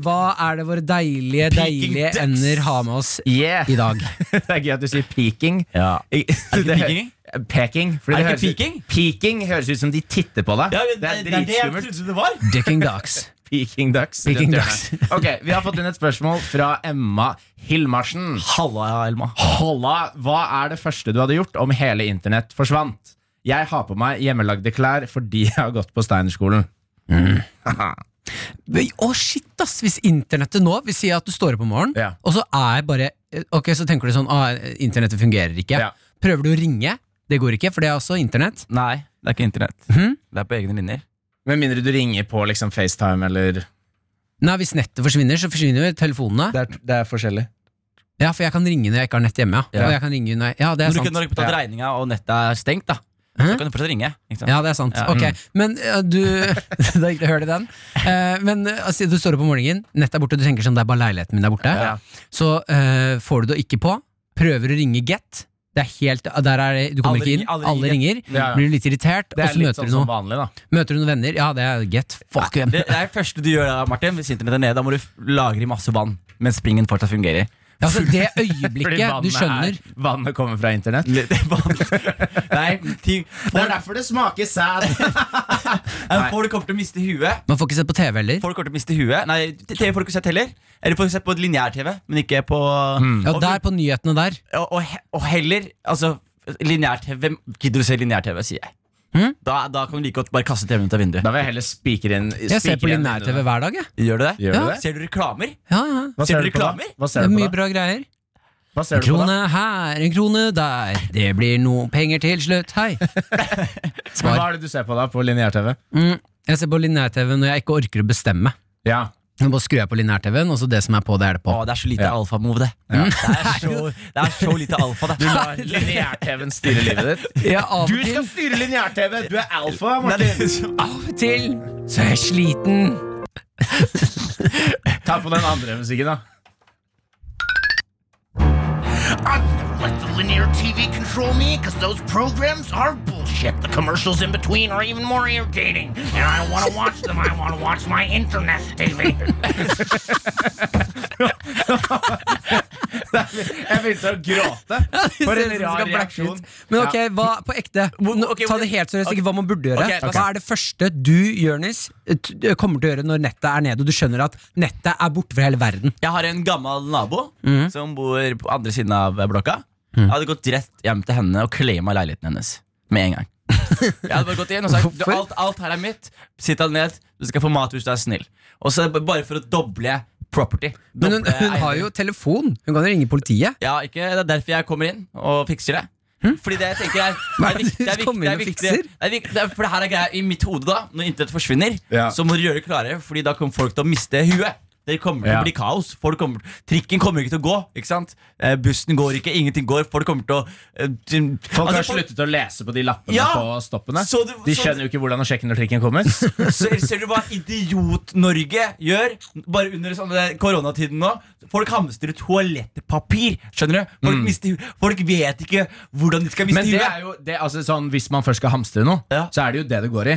Speaker 4: Hva er det våre deilige, deilige ender har med oss
Speaker 3: Yeah.
Speaker 4: i dag?
Speaker 3: det er gøy at du sier peaking.
Speaker 6: Ja. Er det ikke
Speaker 3: peaking?
Speaker 6: Peking.
Speaker 3: fordi
Speaker 6: Er det ikke
Speaker 3: høres
Speaker 6: ut-
Speaker 3: peaking? Høres ut som de titter på deg.
Speaker 6: Ja, men
Speaker 3: det,
Speaker 6: det, det er det jeg
Speaker 3: dritskummelt.
Speaker 6: det var.
Speaker 4: Dicking ducks.
Speaker 3: Peking ducks.
Speaker 4: Peking ducks.
Speaker 3: Ok, Vi har fått inn et spørsmål fra Emma Hilmarsen.
Speaker 6: Halla, Elma.
Speaker 3: Halla, Hva er det første du hadde gjort om hele internett forsvant? Jeg har på meg hjemmelagde klær fordi jeg har gått på Steinerskolen.
Speaker 4: Men, Å, shit, ass! Hvis internettet nå vil si at du står opp om morgenen,
Speaker 3: Ja.
Speaker 4: og så er bare Ok, så tenker du sånn ah, Internettet fungerer ikke.
Speaker 3: Ja.
Speaker 4: Prøver du å ringe? Det går ikke, for det er også internett.
Speaker 6: Nei, det er ikke internett.
Speaker 4: Mhm.
Speaker 6: Det er på egne linjer.
Speaker 3: Med mindre du ringer på liksom FaceTime eller
Speaker 4: Nei, Hvis nettet forsvinner, så forsvinner jo telefonene.
Speaker 3: Det er, det er forskjellig.
Speaker 4: Ja, for jeg kan ringe når jeg ikke har nett hjemme. Ja,
Speaker 6: Ja.
Speaker 4: Og jeg kan ringe når jeg, ja det er
Speaker 6: Når du
Speaker 4: sant.
Speaker 6: når du ikke betalt
Speaker 3: Ja.
Speaker 6: regninga og nettet er stengt, da? Så kan du fortsatt ringe.
Speaker 4: Ja, det er sant.
Speaker 6: Ja.
Speaker 4: Ok, Men uh, du Det er ikke hørt i den. Uh, men uh, altså, du står opp om morgenen, nettet er borte, du tenker sånn det er bare leiligheten min der borte.
Speaker 3: Ja.
Speaker 4: Så uh, får du det ikke på, prøver å ringe Get. Det er helt, der er det, du kommer
Speaker 6: Alle
Speaker 4: ikke inn,
Speaker 6: alle
Speaker 4: alle ringer.
Speaker 3: Ja, ja.
Speaker 4: Blir litt irritert,
Speaker 3: Det
Speaker 4: og så møter
Speaker 3: sånn
Speaker 4: du noen
Speaker 3: vanlig, da.
Speaker 4: Møter du noen venner? Ja, det er Get. Fuck them.
Speaker 6: Det, det er det første du gjør da, Martin, hvis internettet er nede. Da må du lagre i masse vann mens springen fortsatt fungerer.
Speaker 4: Ja, altså, det øyeblikket du skjønner
Speaker 3: er- Vannet kommer fra internett.
Speaker 6: Er Nei, ting,
Speaker 3: Det er derfor det smaker sæd!
Speaker 6: Folk kommer til å miste huet.
Speaker 4: Man får ikke sett på TV heller.
Speaker 6: Folk kommer til å miste huet Nei, TV får du ikke sett heller. Eller får du sett på lineær-TV, men ikke på
Speaker 4: Ja,
Speaker 6: og,
Speaker 4: der på nyhetene der.
Speaker 6: og, og, og heller Altså, lineær-TV gidder du se lineær-TV, sier jeg.
Speaker 4: Hm?
Speaker 6: Da, da kan du like godt bare kaste TV-en ut av vinduet.
Speaker 3: Da vil jeg heller spikre inn
Speaker 4: Jeg ser på lineær-TV hver dag. Jeg.
Speaker 6: Gjør du det?
Speaker 3: Gjør du det?
Speaker 6: Ser du reklamer?
Speaker 4: Ja, ja.
Speaker 3: Hva
Speaker 6: Ser
Speaker 3: ser
Speaker 6: du
Speaker 3: du på da?
Speaker 6: reklamer?
Speaker 3: Hva
Speaker 4: Det er mye bra greier.
Speaker 3: Hva ser
Speaker 4: En
Speaker 3: du på da?
Speaker 4: krone her, en krone der. Det blir noe penger til slutt. Hei.
Speaker 3: Hva er det du ser på da på lineær-TV?
Speaker 4: Mm, jeg ser på lineær-TV når jeg ikke orker å bestemme.
Speaker 3: Ja.
Speaker 4: Jeg bare skrur jeg på lineær-TV-en, og så det som er på, det er det på.
Speaker 6: Å, det er så lite
Speaker 3: Ja.
Speaker 6: alfa-move, det. Det, er så, det er så lite alfa, det.
Speaker 3: Du lar lineær-TV-en styre livet ditt?
Speaker 4: Ja, av
Speaker 3: Du skal styre lineær-TV! Du er alfa,
Speaker 6: Nei,
Speaker 3: Martin!
Speaker 6: er
Speaker 4: av og til så er jeg sliten.
Speaker 3: Ta på den andre musikken, da.
Speaker 5: I've never let the linear TV control me because those programs are bullshit. The commercials in between are even more irritating. And I don't want to watch them. I want to watch my internet TV.
Speaker 3: Jeg begynte å gråte. For en rar reaksjon.
Speaker 4: Men ok, hva på ekte? Ta det helt seriøst, ikke hva man burde gjøre. Hva er det første du, Jørnis, kommer til å gjøre når nettet er nede, og du skjønner at nettet er borte fra hele verden?
Speaker 6: Jeg har en gammel nabo
Speaker 4: mm.
Speaker 6: som bor på andre siden av blokka. Jeg hadde gått rett hjem til henne og claima leiligheten hennes med en gang. Jeg hadde bare gått inn og sagt alt, alt her er mitt. Sitt deg ned, du skal få mat hvis du er snill. Og så Bare for å doble property.
Speaker 4: Men hun, hun har jo telefon. Hun kan jo ringe politiet.
Speaker 6: Ja, ikke, Det er derfor jeg kommer inn og fikser det. Fordi det jeg tenker er
Speaker 4: Hm? Er
Speaker 6: det er viktig- det er viktig- det er viktig- det er viktig- er- For det her er greia i mitt hode, da når internett forsvinner,
Speaker 3: Ja.
Speaker 6: så må du gjøre det klare, Fordi da kommer folk til å miste huet. Det kommer til å bli kaos. Folk kommer, trikken kommer ikke til å gå. Ikke sant? Eh, bussen går ikke, ingenting går. Folk kommer til å eh,
Speaker 3: Folk har
Speaker 6: altså,
Speaker 3: sluttet å lese på de lappene
Speaker 6: Ja!
Speaker 3: på stoppene.
Speaker 6: Så du-
Speaker 3: De
Speaker 6: så-
Speaker 3: skjønner jo ikke hvordan å sjekke når trikken kommer.
Speaker 6: Ser, ser du hva Idiot-Norge gjør? Bare under sånne koronatiden nå. Folk hamstrer toalettpapir. Skjønner du? Folk, mister, folk vet ikke hvordan de skal miste
Speaker 3: Mm. Men det
Speaker 6: huet.
Speaker 3: er jo det, altså, sånn, Hvis man først skal hamstre noe,
Speaker 6: Ja.
Speaker 3: så er det jo det det går i.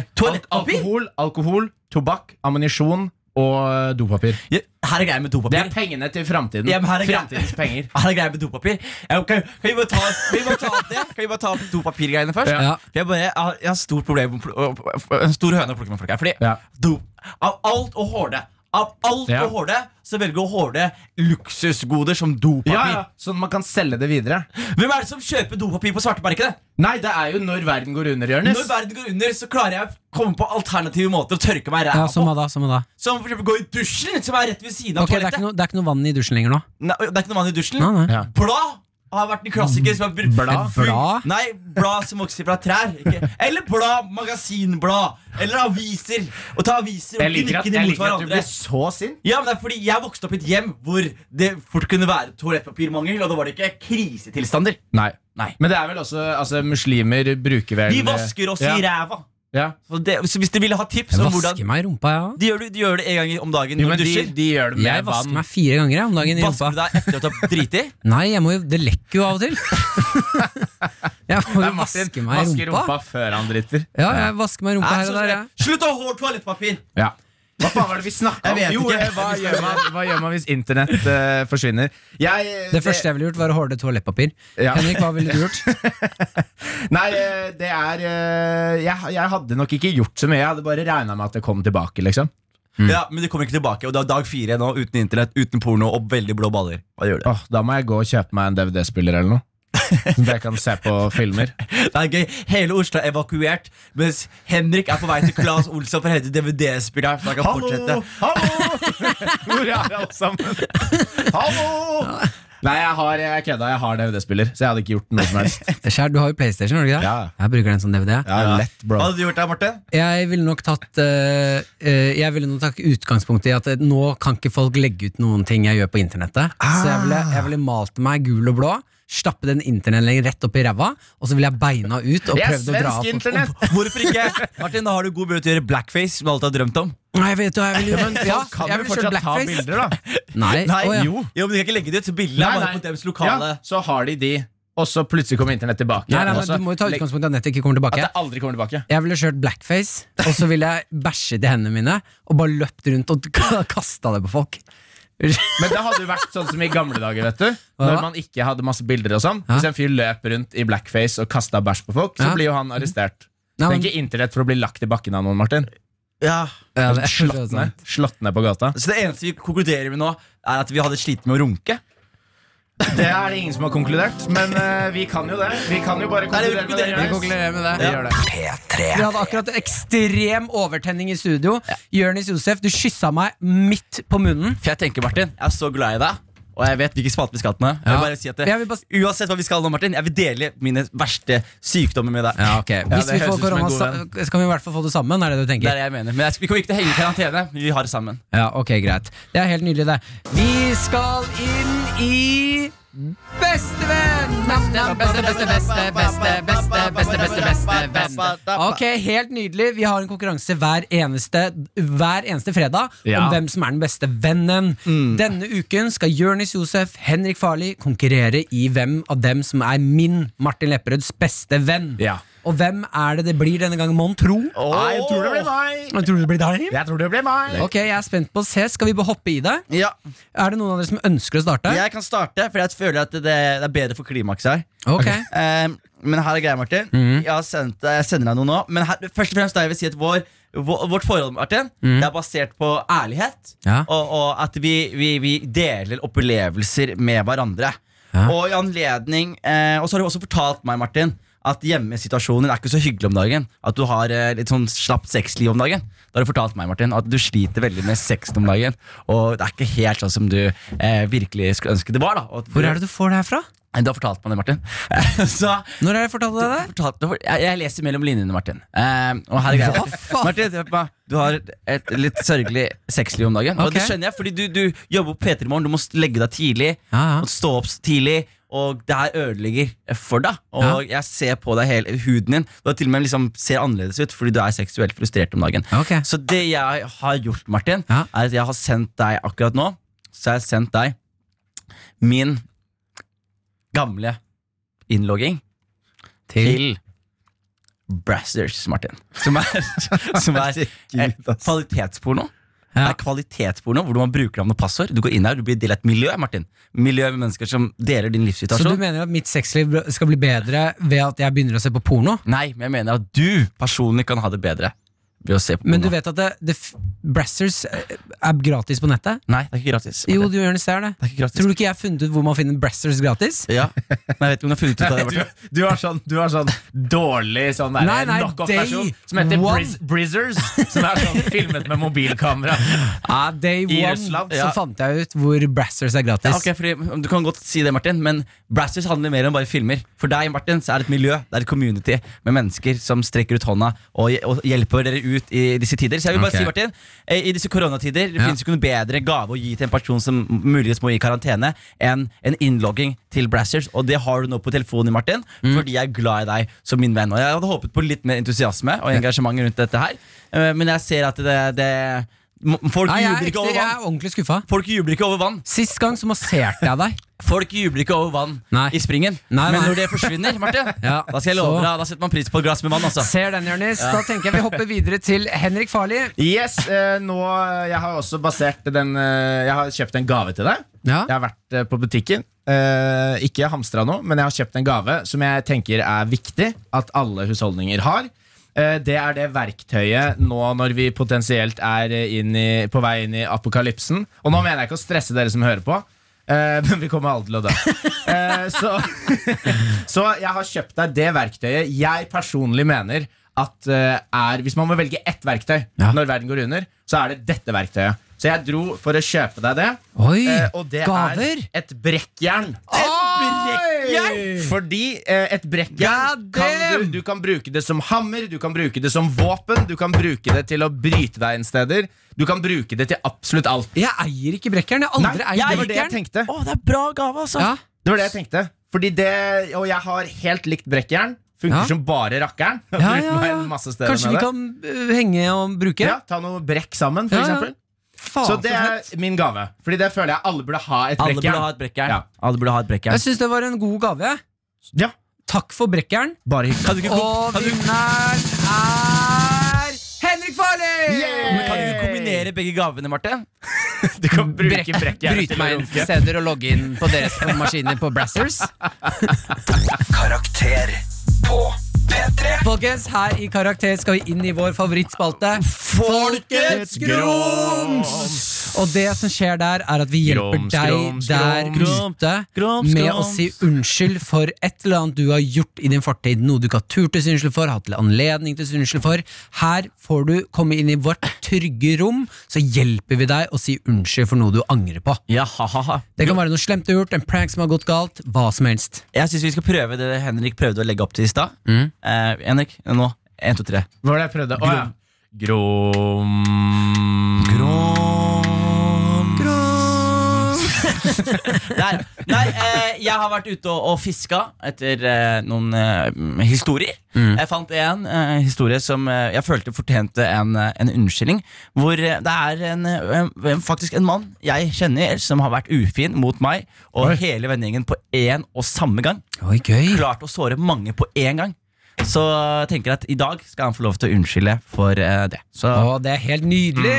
Speaker 3: Alkohol, alkohol, tobakk, ammunisjon og dopapir.
Speaker 6: Ja, her er greia med dopapir.
Speaker 3: Det er pengene til framtiden.
Speaker 6: Ja, her er greia-
Speaker 3: penger.
Speaker 6: Her er greia med dopapir. Ja, kan, kan, vi bare ta, vi bare ta det? Kan vi bare ta dopapirgreiene først?
Speaker 3: Ja.
Speaker 6: Jeg, bare, jeg, har, jeg har stort problem En stor høne å plukke med folk her. Fordi
Speaker 3: Ja.
Speaker 6: do, Av alt å hårde Av alt
Speaker 3: Ja.
Speaker 6: å hårde Så velger å hårde luksusgoder som dopapir.
Speaker 3: Ja, ja, Sånn man kan selge det videre.
Speaker 6: Hvem er det som kjøper dopapir på svartemarkedet?
Speaker 3: Nei, det er jo når verden går under, Jonis.
Speaker 6: Når verden går under, så klarer jeg å komme på alternative måter å tørke meg
Speaker 4: Ja,
Speaker 6: ræva
Speaker 4: som
Speaker 6: på.
Speaker 4: hva da? Som hva da?
Speaker 6: Som for eksempel gå i dusjen, som er rett ved siden av
Speaker 4: Ok, det er,
Speaker 6: toalettet.
Speaker 4: ikke noe, det er ikke noe vann i dusjen lenger nå?
Speaker 6: Nei, det er ikke noe vann i dusjen.
Speaker 4: Nei, nei.
Speaker 3: Ja.
Speaker 6: Blad har vært en klassiker. Som er
Speaker 3: Blad?
Speaker 4: Blad?
Speaker 6: Nei, blad som vokser fra trær. Ikke? Eller blad, magasinblad. Eller aviser. Og ta aviser og
Speaker 3: at,
Speaker 6: dem mot hverandre.
Speaker 3: så sint.
Speaker 6: Ja, men det er fordi Jeg vokste opp i et hjem hvor det fort kunne være toalettpapirmangel. Og da var det ikke krisetilstander.
Speaker 3: Nei.
Speaker 6: Nei.
Speaker 3: Men det er vel også altså, Muslimer bruker vel
Speaker 6: De vasker oss
Speaker 3: ja.
Speaker 6: i ræva.
Speaker 3: Ja.
Speaker 6: Så, det, så hvis de ville ha tips
Speaker 4: Jeg
Speaker 6: om
Speaker 4: vasker
Speaker 6: hvordan
Speaker 4: meg i rumpa, ja.
Speaker 6: de gjør, det, de gjør det en gang om dagen
Speaker 3: Jo,
Speaker 6: når
Speaker 3: men
Speaker 6: du
Speaker 3: de,
Speaker 6: dusjer.
Speaker 3: de gjør det med
Speaker 4: Jeg vasker
Speaker 3: vann.
Speaker 4: meg fire ganger jeg, om dagen i
Speaker 6: Vasker du deg etter at du har driti?
Speaker 4: Nei, jeg må jo, det lekker jo av og til. Jeg må
Speaker 3: Nei,
Speaker 4: jo
Speaker 3: Martin
Speaker 4: vaske meg i
Speaker 3: vasker
Speaker 4: rumpa.
Speaker 3: rumpa før han driter.
Speaker 4: Ja, jeg vasker meg i rumpa
Speaker 6: Nei,
Speaker 4: her
Speaker 6: så
Speaker 4: og der. Ja.
Speaker 6: Slutt å ha hård toalettpapir!
Speaker 3: Ja. Hva faen var det vi snakka om? Jo, eh, hva, gjør man, hva gjør man hvis internett uh, forsvinner? Jeg,
Speaker 4: Det første jeg ville gjort, var å horde toalettpapir.
Speaker 3: Ja.
Speaker 4: Henrik, hva ville du gjort?
Speaker 3: Nei, eh, det er eh, jeg, jeg hadde nok ikke gjort så mye. Jeg hadde bare regna med at det kom tilbake. liksom
Speaker 6: Ja, Men det kommer ikke tilbake. Og det er dag fire nå, uten internett, uten porno og veldig blå baller. Hva gjør du?
Speaker 3: Oh, Da må jeg gå og kjøpe meg en DVD-spiller eller noe. Så jeg kan se på filmer.
Speaker 6: Det er gøy. Hele Oslo er evakuert, mens Henrik er på vei til Claes Olsson for å hente DVD-spilleren. Så han kan fortsette.
Speaker 3: Hallo! Hvor er alle sammen? Hallo! Nei, jeg har jeg kødda. Jeg har DVD-spiller, så jeg hadde ikke gjort noe som helst.
Speaker 4: Kjær, du har jo PlayStation, har du ikke det?
Speaker 3: Ja.
Speaker 4: Jeg bruker den som DVD.
Speaker 3: Ja, lett, bro.
Speaker 6: Hva hadde du gjort der, Martin?
Speaker 4: Jeg ville nok tatt uh, eh, Jeg ville nok tatt utgangspunkt i at eh, nå kan ikke folk legge ut noen ting jeg gjør på internettet. Så jeg ville, jeg ville malt meg gul og blå, stappe den internettlengen rett opp i ræva, og så ville jeg beina ut og prøvd å dra av
Speaker 3: internett!
Speaker 6: Hvorfor ikke? Martin, da har du god mulighet til å gjøre blackface, som du alltid har drømt om.
Speaker 4: Nei, jeg vet jo, jeg vil gjøre. Ja,
Speaker 3: Kan
Speaker 4: jeg vil
Speaker 3: fortsatt ta bilder, da?
Speaker 4: Nei,
Speaker 6: Nei,
Speaker 4: oh, ja.
Speaker 3: jo.
Speaker 6: Jo, men Du kan ikke legge det ut, så bildene er bare på deres lokale
Speaker 3: Ja, så har de de, og så plutselig kommer internett tilbake.
Speaker 4: Nei, nei, nei, du må jo ta utgangspunkt i at nettet ikke kommer
Speaker 3: At
Speaker 4: tilbake.
Speaker 3: det aldri kommer tilbake.
Speaker 4: Jeg ville kjørt blackface, og så ville jeg bæsjet i hendene mine og bare løpt rundt og kasta det på folk.
Speaker 3: Men det hadde jo vært sånn som i gamle dager, vet du.
Speaker 4: Hva?
Speaker 3: Når man ikke hadde masse bilder og sånn. Hvis en fyr løp rundt i blackface og kasta bæsj på folk, så blir jo han arrestert.
Speaker 4: Nei, men-
Speaker 3: Trenger ikke internett for å bli lagt i bakken av noen, Martin.
Speaker 6: Ja
Speaker 4: Ja, det er
Speaker 3: Slått
Speaker 4: sant.
Speaker 3: ned, slått ned på gata.
Speaker 6: Så det eneste vi konkluderer med nå, er at vi hadde slitt med å runke.
Speaker 3: Det er det ingen som har konkludert, men uh, vi kan jo det. Vi kan jo bare konkludere med det.
Speaker 6: vi
Speaker 4: konkluderer med det.
Speaker 3: Vi gjør det.
Speaker 5: P3.
Speaker 4: Vi hadde akkurat ekstrem overtenning i studio. Jørnis Josef, du kyssa meg midt på munnen.
Speaker 6: For jeg tenker, Martin, jeg er så glad i deg, og jeg vet hvilken spalte vi skal ha.
Speaker 4: Ja.
Speaker 6: bare si
Speaker 4: bare-
Speaker 6: Uansett hva vi skal nå, Martin, jeg vil dele mine verste sykdommer med deg.
Speaker 4: Ja, ok Hvis vi får korona, så kan vi i hvert fall få det sammen? Er det du tenker?
Speaker 6: Det er det jeg mener. Men jeg, vi kommer ikke til å henge i karantene. Vi har det sammen.
Speaker 4: Ja, ok, greit. Det er helt nydelig, det. Vi skal inn i Bestevenn! Beste, beste, beste, beste, beste, beste, beste, beste, beste. Ok, helt nydelig. Vi har en konkurranse hver eneste, hver eneste fredag om hvem som er den beste vennen. Denne uken skal Jørnis Josef, Henrik Farli konkurrere i hvem av dem som er min Martin Lepperøds beste venn.
Speaker 3: Ja.
Speaker 4: Og hvem er det det blir denne gangen, mon tro?
Speaker 3: Nei, jeg tror det blir meg.
Speaker 4: Jeg tror det blir deg.
Speaker 3: Jeg tror det blir meg.
Speaker 4: Ok, jeg er spent på å se. Skal vi bare hoppe i det?
Speaker 6: Ja,
Speaker 4: Er det noen av dere som ønsker å starte?
Speaker 6: Jeg kan starte, for jeg føler at det, det er bedre for klimakset her.
Speaker 4: Ok,
Speaker 6: Um, men her er greia, Martin. Jeg, har sendt, jeg sender deg noe nå. Men her, først og fremst da jeg vil si at vår, vår, vårt forhold Martin, det er basert på ærlighet.
Speaker 4: Ja.
Speaker 6: Og, og at vi, vi, vi deler opplevelser med hverandre.
Speaker 4: Ja.
Speaker 6: Og i anledning eh, Og så har du også fortalt meg, Martin, at hjemmesituasjonen er ikke så hyggelig om dagen. At du har eh, litt sånn slapt sexliv om dagen. Da har du fortalt meg, Martin, at du sliter veldig med sexen om dagen. Og det er ikke helt sånn som du eh, virkelig skulle ønske det var. da og
Speaker 4: Hvor er det du får det her fra?
Speaker 6: Du har fortalt meg det, Martin. så
Speaker 4: Når har jeg fortalt deg det?
Speaker 6: fortalt, jeg, jeg leser mellom linjene, Martin. Uh, og her er greia. Martin, meg. Du har et litt sørgelig sexliv om dagen. Og det skjønner jeg, fordi du, du jobber på P3 Morgen. Du må legge deg tidlig.
Speaker 4: Ja, ja.
Speaker 6: Stå opp tidlig. Og det her ødelegger for deg. Og jeg ser på deg hele huden din. Du har til og med liksom ser annerledes ut fordi du er seksuelt frustrert om dagen.
Speaker 4: Okay.
Speaker 6: Så det jeg har gjort, Martin,
Speaker 4: Ja.
Speaker 6: er at jeg har sendt deg akkurat nå Så har jeg sendt deg min gamle innlogging til Brassers, Martin. Som er, som er eh, kvalitetsporno. Det er kvalitetsporno hvor man bruker navn og passord. Du går inn her, du blir del av et miljø, Martin. Miljø med mennesker som deler din livssituasjon.
Speaker 4: Så du mener at mitt sexliv skal bli bedre ved at jeg begynner å se på porno?
Speaker 6: Nei, men jeg mener at du personlig kan ha det bedre ved å se på
Speaker 4: Men du vet at det, det Brassers eh, er gratis på nettet?
Speaker 6: Nei, det er ikke gratis.
Speaker 4: Jo, du gjør det, ser det.
Speaker 6: Det er ikke gratis.
Speaker 4: Tror du ikke jeg har funnet ut hvor man finner Brassers gratis?
Speaker 6: Ja, Nei, jeg vet ikke om jeg har funnet ut av det.
Speaker 3: Du,
Speaker 6: Martin.
Speaker 3: du, har sånn, du har sånn dårlig sånn der
Speaker 4: Nei, nei,
Speaker 3: knockoff-versjon
Speaker 4: day
Speaker 3: som heter
Speaker 4: one.
Speaker 3: Briz Brizzers. Som er sånn filmet med mobilkamera.
Speaker 4: Ja, Day
Speaker 3: I
Speaker 4: one
Speaker 3: Russland,
Speaker 4: så
Speaker 6: ja.
Speaker 4: fant jeg ut hvor Brassers er gratis.
Speaker 6: Ja, ok, fordi, du kan godt si det, Martin, men Brassers handler mer om bare filmer. For deg, Martin, så er det et miljø, det er et community med mennesker som strekker ut hånda og, og hjelper dere ut i disse tider. Så jeg vil bare
Speaker 4: okay.
Speaker 6: si, Martin, eh, i disse koronatider Det
Speaker 4: Ja.
Speaker 6: finnes jo ikke noen bedre gave å gi til en person som muligens må i karantene, enn en innlogging til Brassers. Og det har du nå på telefonen, Martin,
Speaker 4: Mm.
Speaker 6: fordi jeg er glad i deg som min venn. Og jeg hadde håpet på litt mer entusiasme og engasjement rundt dette her, eh, men jeg ser at det, det Folk
Speaker 4: Nei, jeg,
Speaker 6: jubler
Speaker 4: er
Speaker 6: ikke
Speaker 4: ekte,
Speaker 6: over
Speaker 4: jeg
Speaker 6: vann.
Speaker 4: er ordentlig skuffa.
Speaker 6: Folk jubler ikke over vann
Speaker 4: Sist gang så masserte jeg deg.
Speaker 6: Folk jubler ikke over vann
Speaker 4: Nei.
Speaker 6: i springen.
Speaker 4: Nei,
Speaker 6: Men
Speaker 4: nei.
Speaker 6: når det forsvinner, Martin,
Speaker 4: Ja,
Speaker 6: da skal jeg love
Speaker 4: så-
Speaker 6: deg, da setter man pris på et glass med vann. Altså.
Speaker 4: Ser den, Jonis. Da tenker jeg vi hopper videre til Henrik Farli.
Speaker 3: Yes, eh, nå Jeg har også basert den eh, Jeg har kjøpt en gave til deg.
Speaker 4: Ja.
Speaker 3: Jeg har vært eh, på butikken. Eh, ikke hamstra noe, men jeg har kjøpt en gave som jeg tenker er viktig at alle husholdninger har. Eh, det er det verktøyet nå når vi potensielt er eh, i, på vei inn i apokalypsen. Og nå mener jeg ikke å stresse dere som hører på, eh, men vi kommer alle til å dø. Så, så jeg har kjøpt deg det verktøyet jeg personlig mener at er Hvis man må velge ett verktøy
Speaker 4: Ja.
Speaker 3: når verden går under, så er det dette verktøyet. Så jeg dro for å kjøpe deg det.
Speaker 4: Oi,
Speaker 3: Eh, og det
Speaker 4: gaver.
Speaker 3: er et brekkjern.
Speaker 4: Et brekkjern?
Speaker 3: Fordi eh, et brekkjern kan du, du kan bruke det som hammer, du kan bruke det som våpen, du kan bruke det til å bryte deg inn steder. Du kan bruke det til absolutt alt.
Speaker 4: Jeg eier ikke brekkjern. Jeg har aldri
Speaker 3: Nei,
Speaker 4: eid
Speaker 3: det var det jeg
Speaker 4: brekkjern.
Speaker 3: tenkte.
Speaker 6: Det er bra gave, altså.
Speaker 4: Ja.
Speaker 3: Det var det jeg tenkte. Fordi det, og jeg har helt likt brekkjern. Funker
Speaker 4: Ja.
Speaker 3: som bare rakkeren.
Speaker 4: Ja, ja, ja.
Speaker 3: en masse steder
Speaker 4: Kanskje vi kan uh, henge og bruke?
Speaker 3: Ja, ta noe brekk sammen, for
Speaker 4: Ja, ja.
Speaker 3: eksempel.
Speaker 4: Faen,
Speaker 3: Så det er min gave. Fordi det føler jeg alle burde ha et
Speaker 6: Alle burde
Speaker 3: brekkjern.
Speaker 6: ha et brekkjern.
Speaker 3: Ja.
Speaker 6: Alle burde ha et brekkjern.
Speaker 4: Jeg syns det var en god gave.
Speaker 3: Ja,
Speaker 4: Takk for brekkjern.
Speaker 3: bare hyggelig.
Speaker 6: Kan du ikke,
Speaker 4: Og
Speaker 6: kan du,
Speaker 4: vinneren er Henrik Farley!
Speaker 6: men kan du ikke kombinere begge gavene, Marte?
Speaker 3: Du kan bruke
Speaker 4: Brekk-
Speaker 3: brekkjern
Speaker 4: Bryte
Speaker 3: til å
Speaker 4: meg inn
Speaker 3: runke.
Speaker 4: steder og logge inn på deres maskiner på Brassers.
Speaker 2: Karakter på P3.
Speaker 4: Folkens, her i Karakter skal vi inn i vår favorittspalte Folkets grums! Og det som skjer der, er at vi hjelper
Speaker 3: Grums,
Speaker 4: deg
Speaker 3: grums,
Speaker 4: der
Speaker 6: grums.
Speaker 4: ute med å si unnskyld for et eller annet du har gjort i din fortid. Noe du ikke har turt å si unnskyld for, hatt anledning til å si unnskyld for. Her får du komme inn i vårt trygge rom, så hjelper vi deg å si unnskyld for noe du angrer på.
Speaker 6: Ja, ha-ha-ha.
Speaker 4: Det kan være noe slemt du har gjort, en prank som har gått galt, hva som helst.
Speaker 6: Jeg syns vi skal prøve det Henrik prøvde å legge opp til i stad.
Speaker 4: Mm.
Speaker 6: Eh, Henrik, nå. Én, to, tre.
Speaker 3: Hva var det jeg prøvde? Å, ja. Grom...
Speaker 6: Der. Nei, eh, jeg har vært ute og, og fiska etter eh, noen eh, historier. Jeg fant en eh, historie som eh, jeg følte fortjente en, eh, en unnskyldning. Hvor eh, det er en, en, faktisk en mann jeg kjenner som har vært ufin mot meg og
Speaker 3: Oi.
Speaker 6: hele vennegjengen på én og samme gang.
Speaker 4: Oi, gøy.
Speaker 6: Klart å såre mange på én gang. Så jeg tenker at i dag skal han få lov til å unnskylde for eh, det. Så
Speaker 4: Å, det er helt nydelig!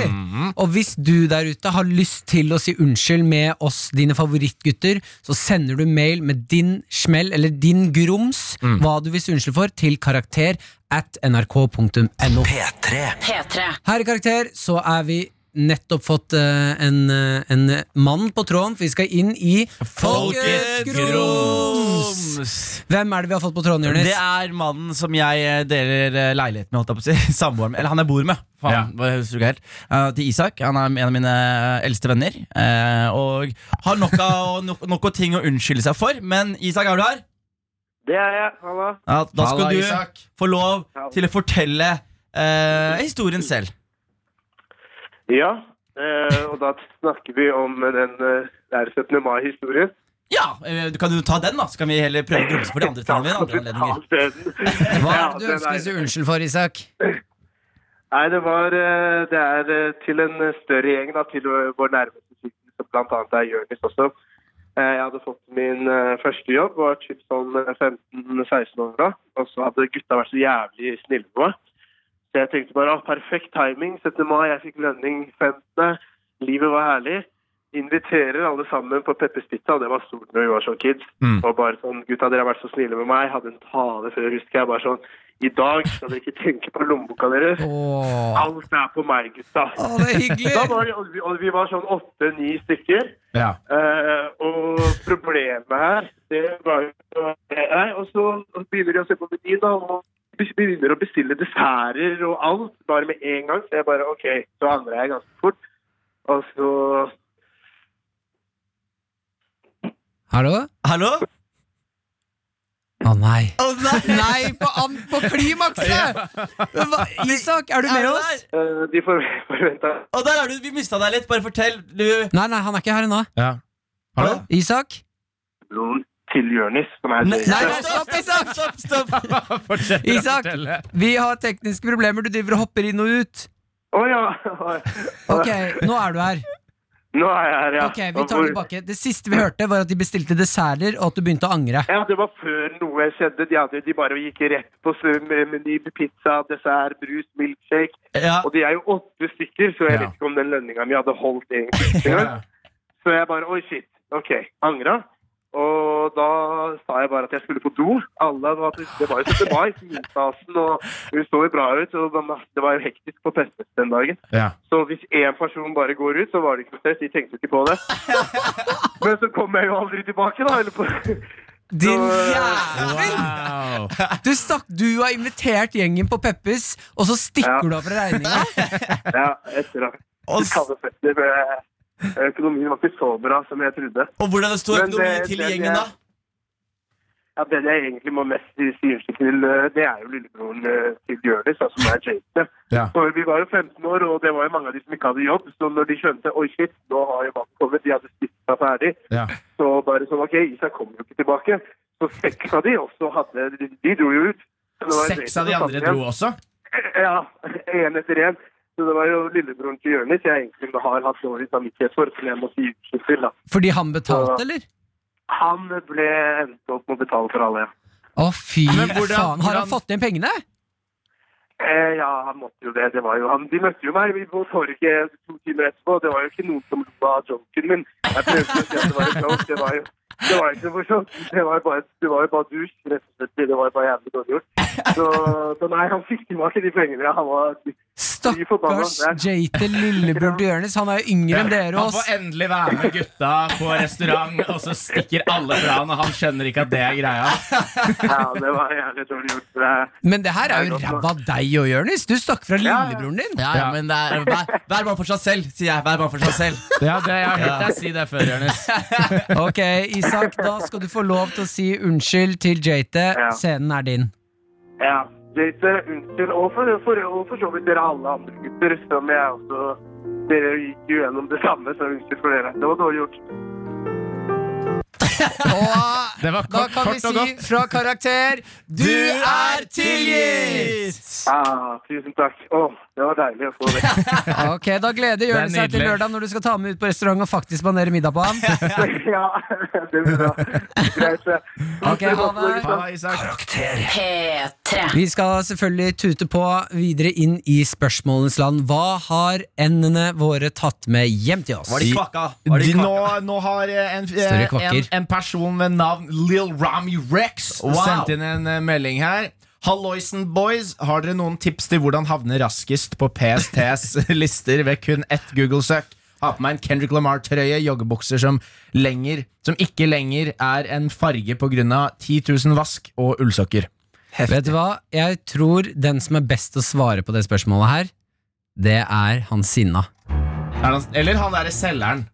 Speaker 4: Og hvis du der ute har lyst til å si unnskyld med oss, dine favorittgutter, så sender du mail med din smell, eller din grums, hva du vil si unnskyld for, til karakter at nrk.no.
Speaker 2: P3.
Speaker 1: P3.
Speaker 4: Her i Karakter så er vi nettopp fått eh, en, eh, en mann på tråden, for vi skal inn i Folkets grums! Hvem er det vi har fått på tråden, Jonis?
Speaker 6: Det er mannen som jeg eh, deler leilighet med, holdt jeg på å si. Samboeren. Eller han jeg bor med. Faen,
Speaker 3: Ja.
Speaker 6: Eh, Til Isak. Han er en av mine eldste venner. Uh, og har nok av nok, nok av ting å unnskylde seg for. Men Isak, er du her?
Speaker 7: Det er jeg. Halla.
Speaker 6: Ja, da skal
Speaker 3: Halla,
Speaker 6: du
Speaker 3: Isak.
Speaker 6: få lov til å fortelle uh, historien selv.
Speaker 7: Ja, eh, og da snakker vi om den eh, er 17. mai-historien.
Speaker 6: Ja, eh, du Kan du ta den, da? Så kan vi heller prøve å grumse for de andre tingene. ved Andre anledninger.
Speaker 4: Hva er det du ønsker å si unnskyld for, Isak?
Speaker 7: Nei, det var Det er til en større gjeng, da, til vår nærmeste sykkel, som annet er Jonis også. Eh, Jeg hadde fått min første jobb, var typ sånn eh, 15-16 år da, og så hadde gutta vært så jævlig snille med meg. Så jeg tenkte bare, å, perfekt timing, 17. mai, jeg fikk lønning 15. Livet var herlig. Inviterer alle sammen på Peppers Pizza, og det var stort når vi var sånn kids.
Speaker 3: Mm.
Speaker 7: Og bare sånn, gutta, dere har vært så snille med meg, hadde en tale før, husker jeg, bare sånn, i dag skal dere ikke tenke på lommeboka deres.
Speaker 4: Åh,
Speaker 7: Alt er på meg, gutta.
Speaker 4: Å, det er hyggelig!
Speaker 7: Da var, og vi- og vi var sånn åtte-ni stykker.
Speaker 3: Ja.
Speaker 7: Uh, og problemet her, det var jo og så begynner de å se på menyen, da, og begynner å bestille desserter og alt, bare med en gang. Så jeg bare OK, så angrer jeg ganske fort. Og så
Speaker 4: Hallo?
Speaker 6: Hallo?
Speaker 4: Å nei.
Speaker 6: Å, nei.
Speaker 4: Nei, på, an- på klimakset! Hva- Isak, er du med
Speaker 6: Er du
Speaker 4: oss?
Speaker 6: Uh,
Speaker 7: eh, De for- forventa
Speaker 6: Og der er du, Vi mista deg litt. Bare fortell. Du
Speaker 4: Nei, nei, han er ikke her ennå.
Speaker 3: ja. Hallo?
Speaker 4: Isak?
Speaker 7: noen til Jonis,
Speaker 6: Nei, stopp, Isak! Stopp, stopp.
Speaker 3: Fortsett
Speaker 4: Isak, vi har tekniske problemer. Du driver og hopper inn og ut.
Speaker 7: Å ja.
Speaker 4: Ok, nå er du her.
Speaker 7: Nå er jeg her, ja.
Speaker 4: Ok, vi tar tilbake. Det siste vi hørte, var at de bestilte desserter, og at du begynte å angre.
Speaker 7: Ja, det var før noe skjedde. De, hadde, de bare gikk rett på meny, pizza, dessert, brus, milkshake.
Speaker 6: Ja.
Speaker 7: Og de er jo åtte stykker, så jeg
Speaker 3: Ja.
Speaker 7: vet ikke om den lønninga mi hadde holdt egentlig. engang. Så jeg bare Oi, shit. Ok. Angra. Og da sa jeg bare at jeg skulle på do. Alle var, Det var jo 17. mai, finstasen, og hun så jo bra ut. Og det var jo hektisk på festfest den dagen.
Speaker 3: Ja.
Speaker 7: Så hvis én person bare går ut, så var det ikke noe stress. De tenkte jo ikke på det. Men så kom jeg jo aldri tilbake, da. Eller på
Speaker 4: Din jævel!
Speaker 3: Wow.
Speaker 4: Du stakk, du har invitert gjengen på Peppes, og så stikker
Speaker 7: Ja.
Speaker 4: du av fra regninga.
Speaker 7: Ja, etter det.
Speaker 6: Og,
Speaker 7: Økonomien var ikke så bra som jeg trodde.
Speaker 6: og hvordan det står
Speaker 7: Men det-
Speaker 6: økonomien til
Speaker 7: det-
Speaker 6: gjengen, da?
Speaker 7: Ja, Den jeg egentlig må mest si til, eh, det er jo lillebroren eh, til Jonis, som er Jake.
Speaker 3: Ja.
Speaker 7: For Vi var jo 15 år, og det var jo mange av de som ikke hadde jobb. Så når de skjønte oi shit, nå har jo mannen kommet, de hadde spist seg ferdig,
Speaker 3: Ja.
Speaker 7: så bare sånn ok, Isak kommer jo ikke tilbake. Så seks av de også hadde De, de dro jo ut. Det
Speaker 3: Seks av de andre dro også?
Speaker 7: Ja, én etter én. Så det var jo lillebroren til Jonis jeg egentlig har hatt dårlig samvittighet for, som jeg må si unnskyld til. da.
Speaker 4: Fordi han betalte, eller?
Speaker 7: Han ble endt opp med å betale for alle. ja.
Speaker 4: Å, fy
Speaker 3: Men hvordan-
Speaker 4: faen. Har han
Speaker 3: hvordan-
Speaker 4: fått igjen pengene?
Speaker 7: Eh, ja, han måtte jo det. det var jo, han, de møtte jo meg på torget to timer etterpå. Det var jo ikke noen som lo av joken min. Jeg prøvde å si at det var en joke. Det var jo det var ikke noe morsomt. Det var jo bare, det var jo bare dusj, rett og slett. Det var jo bare jævlig dårlig gjort. Så, så nei, han fikk tilbake de pengene. Han var
Speaker 4: Stakkars
Speaker 7: JT
Speaker 4: Jate, Bjørnis. Han er jo yngre enn dere
Speaker 3: Han
Speaker 4: og oss.
Speaker 3: får endelig være med gutta på restaurant, og så stikker alle fra han, og han skjønner ikke at det er greia.
Speaker 7: Ja, det var jævlig dårlig gjort. Det,
Speaker 4: Men det her er jo ræva deg og Jørnis. Du stakk fra lillebroren din.
Speaker 6: Ja, ja, men det er, vær, vær bare for seg selv, sier jeg. Vær bare for seg selv.
Speaker 3: Ja, det, Jeg har hørt deg si det før, Jørnis.
Speaker 4: Ok, Isak, da skal du få lov til å si unnskyld til Jate. Scenen er din.
Speaker 7: ja. Jate, unnskyld. Og for, for, og for så vidt dere alle andre gutter, som jeg også Dere gikk jo gjennom det samme, så unnskyld for dere. Det var dårlig gjort.
Speaker 4: Og
Speaker 3: Det var
Speaker 4: da kan vi si
Speaker 3: godt.
Speaker 4: fra karakter Du er tilgitt!
Speaker 7: Ah, tusen takk. Å, det var deilig å få det.
Speaker 4: Ok, Da gleder Jørn seg til lørdag når du skal ta med ut på restaurant og faktisk spandere middag på ham.
Speaker 7: ja, det blir bra. Greit. så.
Speaker 4: Ok, ha det.
Speaker 3: Det.
Speaker 2: Karakter.
Speaker 1: P3.
Speaker 4: Vi skal selvfølgelig tute på videre inn i spørsmålenes land. Hva har endene våre tatt med hjem til oss?
Speaker 6: Var de kvakka? Var de
Speaker 3: De, nå, nå har en, en,
Speaker 4: Større
Speaker 3: eh, en, en person ved navn Lil Rami Rex
Speaker 6: Wow.
Speaker 3: sendte inn en eh, melding her. Halloisen boys, har dere noen tips til hvordan havne raskest på PSTs lister ved kun ett Google-søk? Ha på meg en Kendrick Lamar-trøye, joggebukser som, lenger, som ikke lenger er en farge pga. 10 000 vask og ullsokker.
Speaker 4: Vet du hva? Jeg tror den som er best å svare på det spørsmålet her, det er han sinna.
Speaker 3: Er han, eller han derre selgeren.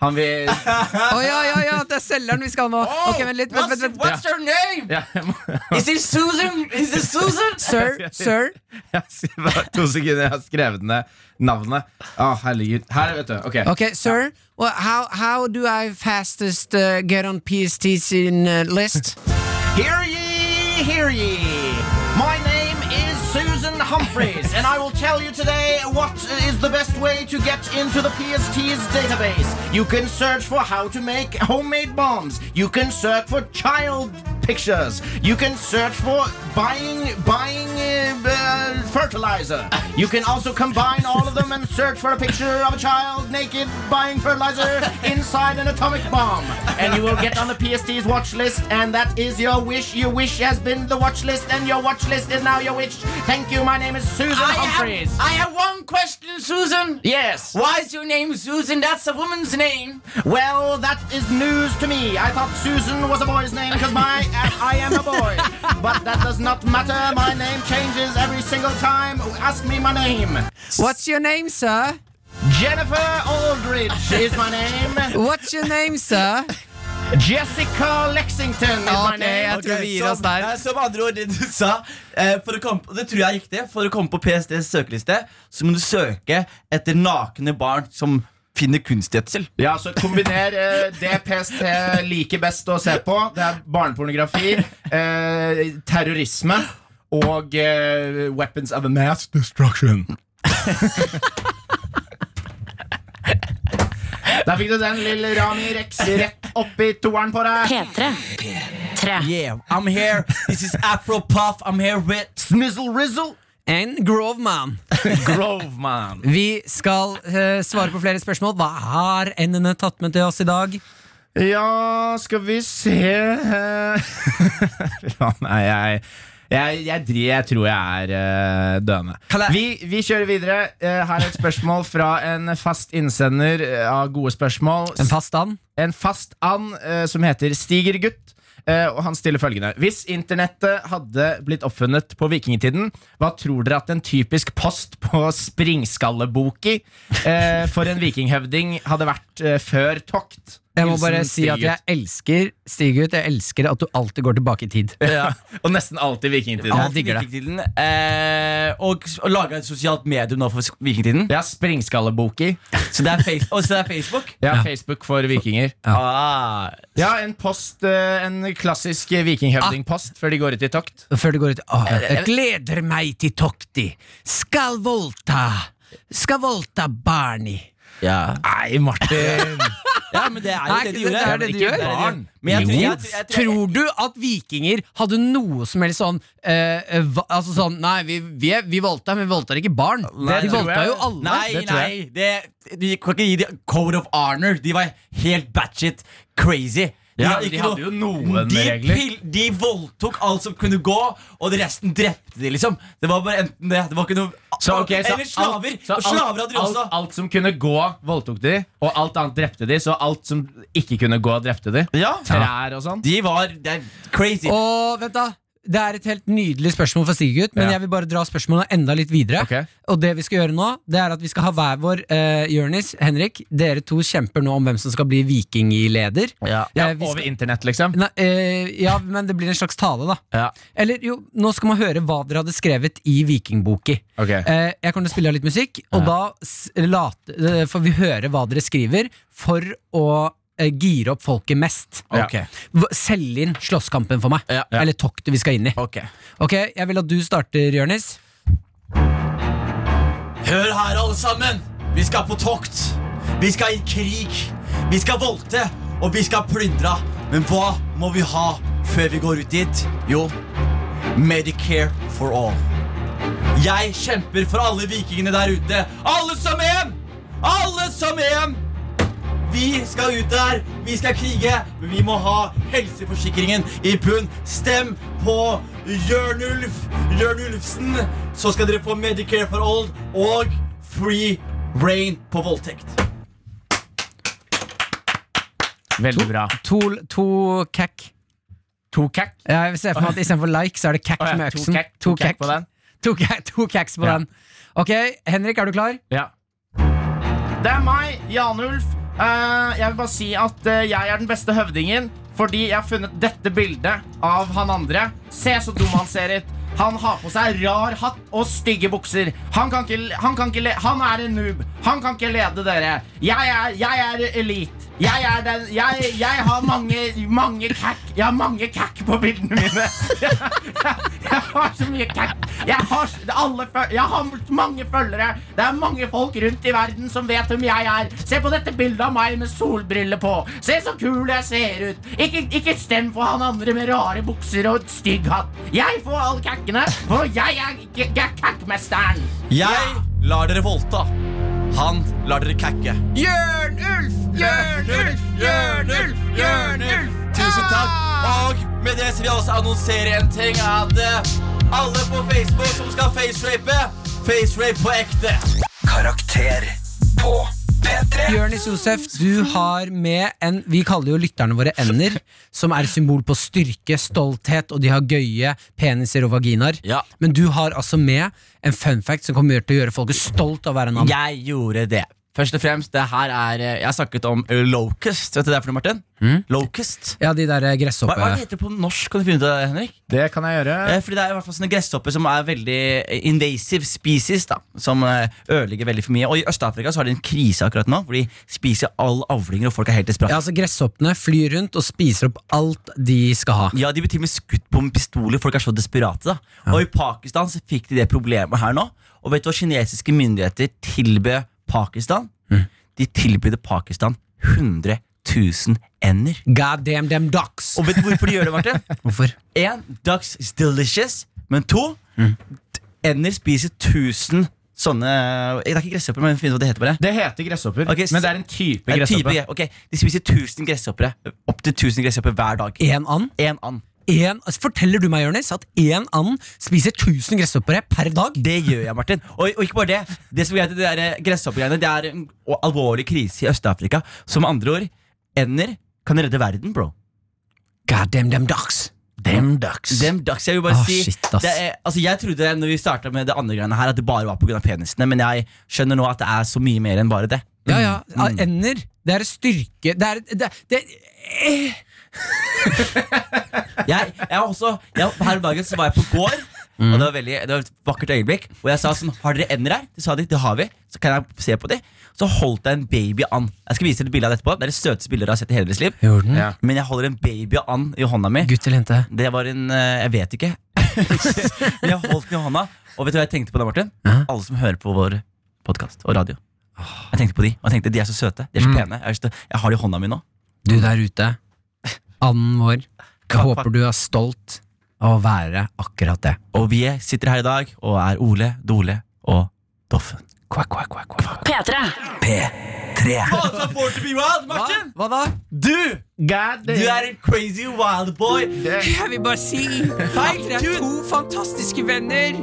Speaker 3: Han vil
Speaker 4: Å ja, ja, ja, det er selgeren vi skal ha nå. Ok, vent litt, vent, vent, vent.
Speaker 6: What's your name?
Speaker 3: ja,
Speaker 6: Is it Susan? Is it Susan?
Speaker 4: Sir, sir.
Speaker 3: bare to sekunder, jeg har skrevet ned navnet. Å, herregud. Her, vet du. Ok.
Speaker 4: Ok, sir. Well, how, how do I fastest uh, get on PST's in, uh, list?
Speaker 3: Hear ye, hear ye. Humphreys, and I will tell you today what is the best way to get into the PST's database. You can search for how to make homemade bombs. You can search for child pictures. You can search for buying buying uh, uh, fertilizer. You can also combine all of them and search for a picture of a child naked buying fertilizer inside an atomic bomb. And you will get on the PST's watch list, and that is your wish. Your wish has been the watch list, and your watch list is now your wish. Thank you. My name is Susan
Speaker 6: I
Speaker 3: Humphreys.
Speaker 6: have, I have one question, Susan.
Speaker 3: Yes.
Speaker 6: Why is your name Susan? That's a woman's name.
Speaker 3: Well, that is news to me. I thought Susan was a boy's name because my I am a boy. But that does not matter. My name changes every single time. Ask me my name.
Speaker 4: What's your name, sir?
Speaker 3: Jennifer Aldridge is my name.
Speaker 4: What's your name, sir?
Speaker 3: Jessica Lexington is my name.
Speaker 4: jeg tror vi gir oss
Speaker 6: som,
Speaker 4: der.
Speaker 6: Som, som andre ord, det du sa eh, for å komme, Det tror jeg er riktig. For å komme på PSTs søkeliste Så må du søke etter nakne barn som finner kunstgjødsel.
Speaker 3: Ja, så Kombiner eh, det PST liker best å se på. Det er barnepornografi, eh, terrorisme og eh, weapons of mass destruction. Der fikk du den, lille Rami Rex, rett oppi toeren på deg.
Speaker 1: P3. 3.
Speaker 6: Yeah, I'm here. This is Afro Puff. I'm here with
Speaker 3: Snizzle Rizzle.
Speaker 4: En Groveman.
Speaker 3: Grove, man.
Speaker 4: Vi skal eh, svare på flere spørsmål. Hva har endene tatt med til oss i dag?
Speaker 3: Ja, skal vi se Nei, jeg jeg, jeg, jeg tror jeg er uh, døende. Vi, vi kjører videre. Uh, her er et spørsmål fra en fast innsender eh, av gode spørsmål.
Speaker 4: En fast and?
Speaker 3: en fast and uh, som heter Stigergutt. Eh, og han stiller følgende Hvis internettet hadde blitt oppfunnet på vikingtiden, hva tror dere at en typisk post på springskalleboki eh, for en vikinghøvding hadde vært eh, før tokt?
Speaker 4: Jeg må bare si at jeg elsker Stigut, jeg elsker at du alltid går tilbake i tid.
Speaker 3: ja. Og nesten alltid vikingtiden.
Speaker 4: Ja.
Speaker 6: Alt
Speaker 4: digger det.
Speaker 6: vikingtiden. Eh, og, og laga et sosialt medium nå for vikingtiden.
Speaker 3: Ja, springskalleboki.
Speaker 6: Så det er, face og så det er Facebook.
Speaker 3: Ja,
Speaker 4: Ja.
Speaker 3: Facebook for vikinger.
Speaker 6: Ah,
Speaker 3: Ja, en post eh, En klassisk vikinghøvdingpost før de går ut i tokt.
Speaker 4: Før de går ut ah, Jeg gleder meg til tokti. Skal volta. Skal volta barni.
Speaker 6: ja.
Speaker 3: Nei, Martin!
Speaker 6: Ja, men det er jo
Speaker 4: Nei,
Speaker 6: det de gjorde.
Speaker 4: det er det de gjør.
Speaker 3: Barn.
Speaker 6: Men jeg tror,
Speaker 4: jeg,
Speaker 6: jeg, tror- jeg, tror-
Speaker 4: du at vikinger hadde noe som helst sånn eh, eh, Altså sånn Nei, vi, vi, er- vi voldtar, men vi voldtar ikke barn.
Speaker 3: Nei,
Speaker 4: de
Speaker 3: valgte
Speaker 4: voldtar
Speaker 3: jeg.
Speaker 4: jo alle.
Speaker 6: Nei,
Speaker 3: det tror
Speaker 6: nei, det, de kan ikke gi dem Code of Honor. De var helt batshit crazy.
Speaker 3: Ja, de hadde jo noen
Speaker 6: de,
Speaker 3: regler.
Speaker 6: Pil, de voldtok alt som kunne gå, og resten drepte de, liksom. Det var bare enten det. Det var ikke noe
Speaker 3: Så, okay, så
Speaker 6: Eller slaver.
Speaker 3: alt- så
Speaker 6: og slaver hadde de også.
Speaker 3: alt, alt som kunne gå, voldtok de, og alt annet drepte de. Så alt som ikke kunne gå, drepte de.
Speaker 6: Ja.
Speaker 3: Trær og sånn.
Speaker 6: De var det er crazy.
Speaker 4: Og vent da Det er et helt nydelig spørsmål fra Sigurd, men
Speaker 3: Ja.
Speaker 4: jeg vil bare dra spørsmålet enda litt videre.
Speaker 3: Ok.
Speaker 4: Og det vi skal gjøre nå, det er at vi skal ha hver vår uh, Jørnis, Henrik, dere to kjemper nå om hvem som skal bli vikingleder.
Speaker 6: Ja.
Speaker 3: Ja,
Speaker 4: Eh, vi skal-
Speaker 3: over internett, liksom.
Speaker 4: Nei, eh, ja, men det blir en slags tale, da.
Speaker 6: Ja.
Speaker 4: Eller jo, nå skal man høre hva dere hadde skrevet i Vikingboki.
Speaker 3: Ok.
Speaker 4: Eh, jeg kommer til å spille av litt musikk, og da s- late, eh, får vi høre hva dere skriver, for å eh, gire opp folket mest. Okay. Selg inn slåsskampen for meg.
Speaker 6: Ja. Ja.
Speaker 4: Eller toktet vi skal inn i.
Speaker 6: Ok.
Speaker 4: Ok, Jeg vil at du starter, Jonis.
Speaker 6: Hør her, alle sammen. Vi skal på tokt. Vi skal i krig. Vi skal voldte, og vi skal plyndre. Men hva må vi ha før vi går ut dit? Jo, Medicare for all. Jeg kjemper for alle vikingene der ute. Alle som en! Alle som en! Vi skal ut der, vi skal krige, men vi må ha helseforsikringen i bunn. Stem på Jørnulf Jørnulfsen, så skal dere få Medicare for old og free rain på voldtekt.
Speaker 3: Veldig bra.
Speaker 4: To, to kekk
Speaker 3: To cack.
Speaker 4: Jeg ser for meg at istedenfor like, så er det
Speaker 3: kekk ja,
Speaker 4: med
Speaker 3: to
Speaker 4: øksen.
Speaker 3: to kekk på den.
Speaker 4: To, to cacks på
Speaker 3: Ja.
Speaker 4: den. Ok, Henrik, er du klar?
Speaker 3: Ja. Det er meg, Janulf. Eh, jeg vil bare si at eh, jeg er den beste høvdingen fordi jeg har funnet dette bildet av han andre. Se så dum han ser ut. Han har på seg rar hatt og stygge bukser. Han kan ikke, han kan ikke Han er en noob. Han kan ikke lede dere. Jeg er, jeg er elite. Jeg er den Jeg, jeg har mange, mange cack. Jeg har mange cack på bildene mine. Jeg, jeg har så mye cack. Jeg har, alle, jeg har mange følgere. Det er mange folk rundt i verden som vet hvem jeg er. Se på dette bildet av meg med solbriller på. Se så kul jeg ser ut. Ikke, ikke stem for han andre med rare bukser og stygg hatt. Jeg får alle cackene, for jeg er, jeg er.
Speaker 6: Jeg lar dere voldta. Han lar dere kakke.
Speaker 3: Jørn Ulf! Jørn Ulf! Jørn Ulf! Jørn Ulf!
Speaker 6: Tusen takk. Og med det så vil jeg også annonsere en ting at eh, alle på Facebook som skal facerape, facerape på ekte.
Speaker 2: Karakter på P3.
Speaker 4: Jonis Josef, du har med en Vi kaller jo lytterne våre ender, som er symbol på styrke, stolthet, og de har gøye peniser og vaginaer.
Speaker 6: Ja.
Speaker 4: Men du har altså med en fun fact som kommer til å gjøre folket stolt av å være en annen.
Speaker 6: Jeg gjorde det. Først og fremst, det her er eh, Jeg har snakket om eh, locust. Vet du det er for noe, Martin? Locust.
Speaker 4: Ja, de der
Speaker 6: Hva,
Speaker 4: gresshoppe...
Speaker 6: hva heter det på norsk? Kan du finne ut av det, Henrik?
Speaker 3: Det kan jeg gjøre.
Speaker 6: Eh, Fordi det er i hvert fall sånne gresshopper som er veldig eh, invasive species. da Som eh, ødelegger veldig for mye. Og i Øst-Afrika så har de en krise akkurat nå, hvor de spiser all avlinger, og folk er helt desperate.
Speaker 4: Ja, altså Gresshoppene flyr rundt og spiser opp alt de skal ha.
Speaker 6: Ja, De blir til og med skutt på med pistoler. Folk er så desperate. da Og i Pakistan så fikk de det problemet her nå. Og vet du hva kinesiske myndigheter tilbød Pakistan? De tilbød Pakistan 100 000 ender.
Speaker 4: God damn them ducks!
Speaker 6: Og vet du hvorfor de gjør det, Martin?
Speaker 4: Hvorfor?
Speaker 6: En, ducks is delicious. Men to, mm. ender spiser 1000 sånne Det er ikke gresshopper, men finn ut hva det heter bare.
Speaker 3: Det heter gresshopper,
Speaker 6: okay,
Speaker 3: men det er en type
Speaker 6: gresshopper.
Speaker 3: gresshoppe.
Speaker 6: ja, ok, De spiser 1000 gresshoppere. Opptil 1000 gresshopper hver dag.
Speaker 4: En and?
Speaker 6: En and.
Speaker 4: En, altså, forteller du meg, Jørnes, at én and spiser 1000 gresshoppere per dag?
Speaker 6: Det gjør jeg, Martin. Og, og ikke bare det. Det som er det der eh, gresshoppegreiene Det er en alvorlig krise i Øst-Afrika. Som andre ord, ender kan redde verden, bro.
Speaker 4: God damn them ducks!
Speaker 5: Them ducks.
Speaker 6: Dem ducks, jeg vil bare
Speaker 4: oh,
Speaker 6: si
Speaker 4: shit,
Speaker 6: er, altså Jeg trodde når vi starta med det andre greiene her, at det bare var pga. penisene, men jeg skjønner nå at det er så mye mer enn bare det.
Speaker 4: Ja, ja. ja, Ender. Det er styrke Det er, det, det, eh,
Speaker 6: Jeg, jeg også jeg, Her om dagen så var jeg på gård, og det var, veldig, det var et vakkert øyeblikk. Og jeg sa sånn Har dere ender her? De sa de. Det har vi. Så kan jeg se på de. Så holdt jeg en baby-and. Jeg skal vise dere et bilde av det etterpå. Det er det søteste bildet dere har sett i hele deres liv.
Speaker 3: Ja.
Speaker 6: Men jeg holder en baby-and i hånda mi.
Speaker 4: Gutt eller jente?
Speaker 6: Det var en eh, Jeg vet ikke. Men jeg holdt den i hånda. Og vet du hva jeg tenkte på da, Martin?
Speaker 4: Ja.
Speaker 6: Alle som hører på vår podkast og radio. Jeg tenkte på de, og jeg tenkte de er så søte. De er så
Speaker 3: Mm.
Speaker 6: pene. Jeg, har lyst jeg har de i hånda mi nå.
Speaker 4: Du der ute, anden vår. Jeg håper du er stolt av å være akkurat det.
Speaker 6: Og vi sitter her i dag og er Ole, Dole og Doffen.
Speaker 4: Kvakk, kvakk, kvakk, kvakk.
Speaker 1: P3.
Speaker 2: P3.
Speaker 4: Hva? Hva da?
Speaker 6: Du!
Speaker 3: God
Speaker 6: Du er en crazy wild boy.
Speaker 4: Jeg vil bare si at dere er to fantastiske venner.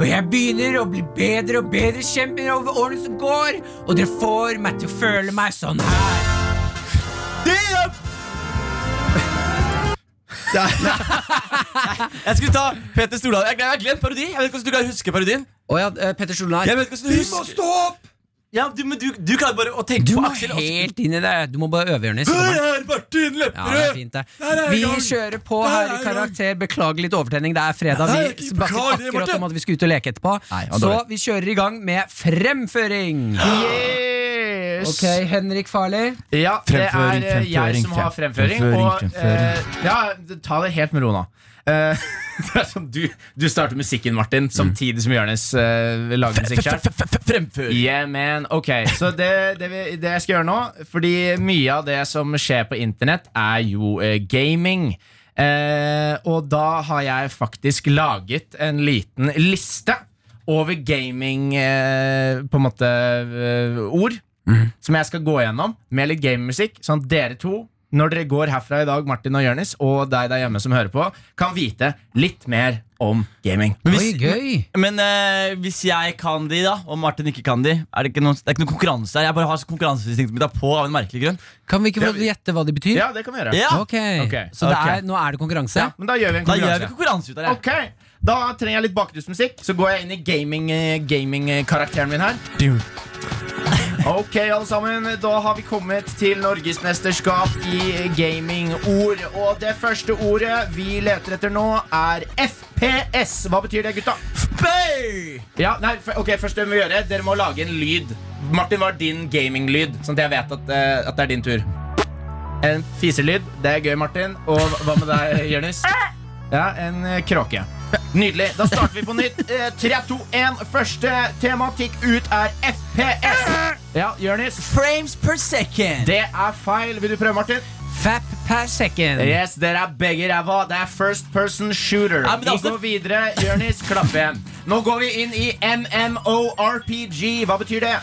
Speaker 4: Og jeg begynner å bli bedre og bedre kjemper over årene som går. Og dere får meg til å føle meg sånn her.
Speaker 6: Jeg skulle ta Peter Stordalen. Jeg har glemt parodi. Jeg vet ikke hvordan du kan huske parodien.
Speaker 4: Oh, ja, eh, Petter Stordalen.
Speaker 6: Jeg vet ikke hvordan du husker
Speaker 4: stå opp!
Speaker 6: Ja, du, men du, du klarer bare å tenke
Speaker 4: Du
Speaker 6: på Aksel. Du må
Speaker 4: helt inn i det. Du må bare øve, Jonis. så
Speaker 6: Her er Martin
Speaker 4: Ja, det er
Speaker 6: Lepperød!
Speaker 4: fint det
Speaker 6: er
Speaker 4: Vi
Speaker 6: gang.
Speaker 4: kjører på her
Speaker 6: er
Speaker 4: i. Karakter. Beklager litt overtenning. Det er fredag.
Speaker 6: Nei,
Speaker 4: Vi snakket akkurat om at vi skulle ut og leke etterpå.
Speaker 6: Nei,
Speaker 4: Så vi kjører i gang med fremføring.
Speaker 3: Yes!
Speaker 4: Ok, Henrik Farley.
Speaker 3: Ja, det er
Speaker 6: Fremføring,
Speaker 3: eh, jeg som har
Speaker 6: fremføring.
Speaker 3: fremføring.
Speaker 6: fremføring,
Speaker 3: Og eh, ja, ta det helt med ro nå. Eh, du, du starter musikken, Martin, samtidig som Jonis uh, lager musikk.
Speaker 6: Fremfør.
Speaker 3: Yeah, man. Ok, så det, det, vi, det jeg skal gjøre nå Fordi mye av det som skjer på internett, er jo uh, gaming. Eh, og da har jeg faktisk laget en liten liste over gaming På en måte eh, ord. Som jeg skal gå gjennom med litt gamemusikk. Sånn at dere to, når dere går herfra i dag, Martin og Jørnis, og deg der hjemme som hører på, kan vite litt mer om gaming.
Speaker 6: Men
Speaker 4: Oi,
Speaker 6: hvis,
Speaker 4: gøy.
Speaker 6: men uh, hvis jeg kan de, da, og Martin ikke kan de, er det ikke noen, det er ikke noen konkurranse her. Jeg bare har konkurranseinstinktet mitt på av en merkelig grunn.
Speaker 4: Kan vi ikke få gjette hva de betyr?
Speaker 3: Ja, det kan vi gjøre.
Speaker 6: Ja,
Speaker 4: Ok,
Speaker 3: Okay.
Speaker 4: Så det er, nå er det konkurranse?
Speaker 3: Ja, men da gjør vi en
Speaker 6: Da gjør vi
Speaker 3: konkurranse.
Speaker 6: konkurranse ut av det.
Speaker 3: Ok, Da trenger jeg litt bakgrunnsmusikk, så går jeg inn i gaming-karakteren gaming karakteren min her. Ok, alle sammen. Da har vi kommet til Norgesmesterskap i gamingord. Og det første ordet vi leter etter nå, er FPS. Hva betyr det, gutta?
Speaker 6: Bay!
Speaker 3: Ja, nei, ok, først det vi må gjøre Dere må lage en lyd. Martin, hva er din gaminglyd? Sånn at jeg vet at, uh, at det er din tur. En fiselyd. Det er gøy, Martin. Og hva med deg, Jonis? Ja, en eh, kråke. Nydelig. Da starter vi på nytt. Eh, 3, 2, 1. Første tematikk ut er FPS. Ja, Jonis.
Speaker 6: Frames per second.
Speaker 3: Det er feil. Vil du prøve, Martin?
Speaker 4: Fap per second.
Speaker 3: Yes, Dere er begge ræva. Det er first person shooter.
Speaker 6: Ja,
Speaker 3: Vi går videre. Jonis, klapp igjen. Nå går vi inn i MMORPG. Hva betyr det?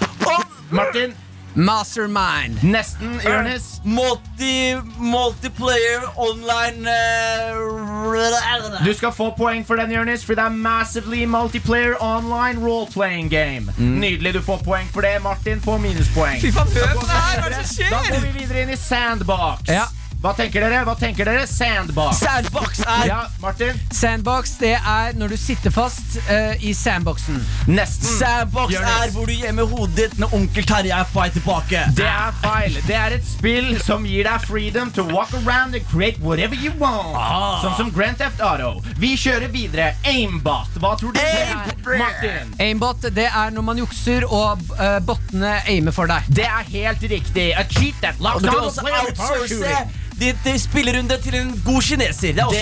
Speaker 3: Martin.
Speaker 4: Mastermind.
Speaker 3: Nesten. Jonis.
Speaker 6: Multi, multiplayer online uh,
Speaker 3: Du skal få poeng for den, Jonis, for det er Massively Multiplayer Online Role-Playing Game. Nydelig, du får poeng for det. Martin får minuspoeng.
Speaker 4: Fy faen, hør på det her! Hva er det som
Speaker 3: skjer? Da går vi videre inn i Sandbox.
Speaker 4: Ja.
Speaker 3: Hva tenker dere? Hva tenker dere? Sandbox.
Speaker 6: Sandbox er
Speaker 3: Ja, Martin.
Speaker 4: Sandbox, det er når du sitter fast eh, i sandboxen.
Speaker 3: Nesten.
Speaker 6: Sandbox
Speaker 3: Jonis.
Speaker 6: er hvor du gjemmer hodet ditt når onkel Terje er på vei tilbake.
Speaker 3: Det er feil. Det er et spill som gir deg freedom to walk around and create whatever you want.
Speaker 6: Ah.
Speaker 3: Sånn som Grand Theft Auto. Vi kjører videre. Aimbot. Hva tror du det er? Martin.
Speaker 4: Aimbot, det er når man jukser og uh, bottene aimer for deg.
Speaker 3: Det er helt riktig. A cheat that
Speaker 6: Og
Speaker 3: locks
Speaker 6: du kan
Speaker 3: on
Speaker 6: også outsource ditt eh, spillerunde til en god kineser. Det er også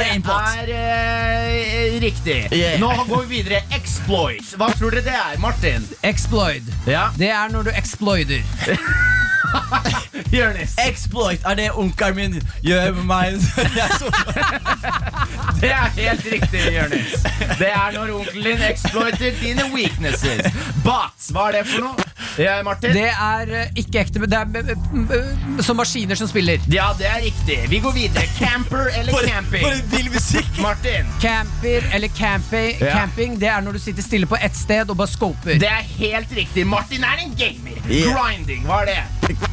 Speaker 3: Det er eh, riktig.
Speaker 6: Yeah.
Speaker 3: Nå går vi videre. Exploit. Hva tror dere det er, Martin?
Speaker 4: Exploit.
Speaker 3: Ja,
Speaker 4: Det er når du exploiter.
Speaker 3: Jonis.
Speaker 6: Exploit er det onkelen min gjør med meg.
Speaker 3: Det er helt riktig, Jonis. Det er når onkelen din exploiter dine weaknesses. But, Hva er det for noe? Ja, Martin?
Speaker 4: Det er eh, ikke ekte, men det er eh, eh, som maskiner som spiller.
Speaker 3: Ja, det er riktig. Vi går videre. Camper eller
Speaker 6: For,
Speaker 3: camping?
Speaker 6: for en vill musikk.
Speaker 3: Martin.
Speaker 4: Camper eller camping,
Speaker 3: Ja.
Speaker 4: camping, det er når du sitter stille på ett sted og bare scoper.
Speaker 3: Det er helt riktig. Martin er en gamer.
Speaker 6: Yeah.
Speaker 3: Grinding. Hva er det?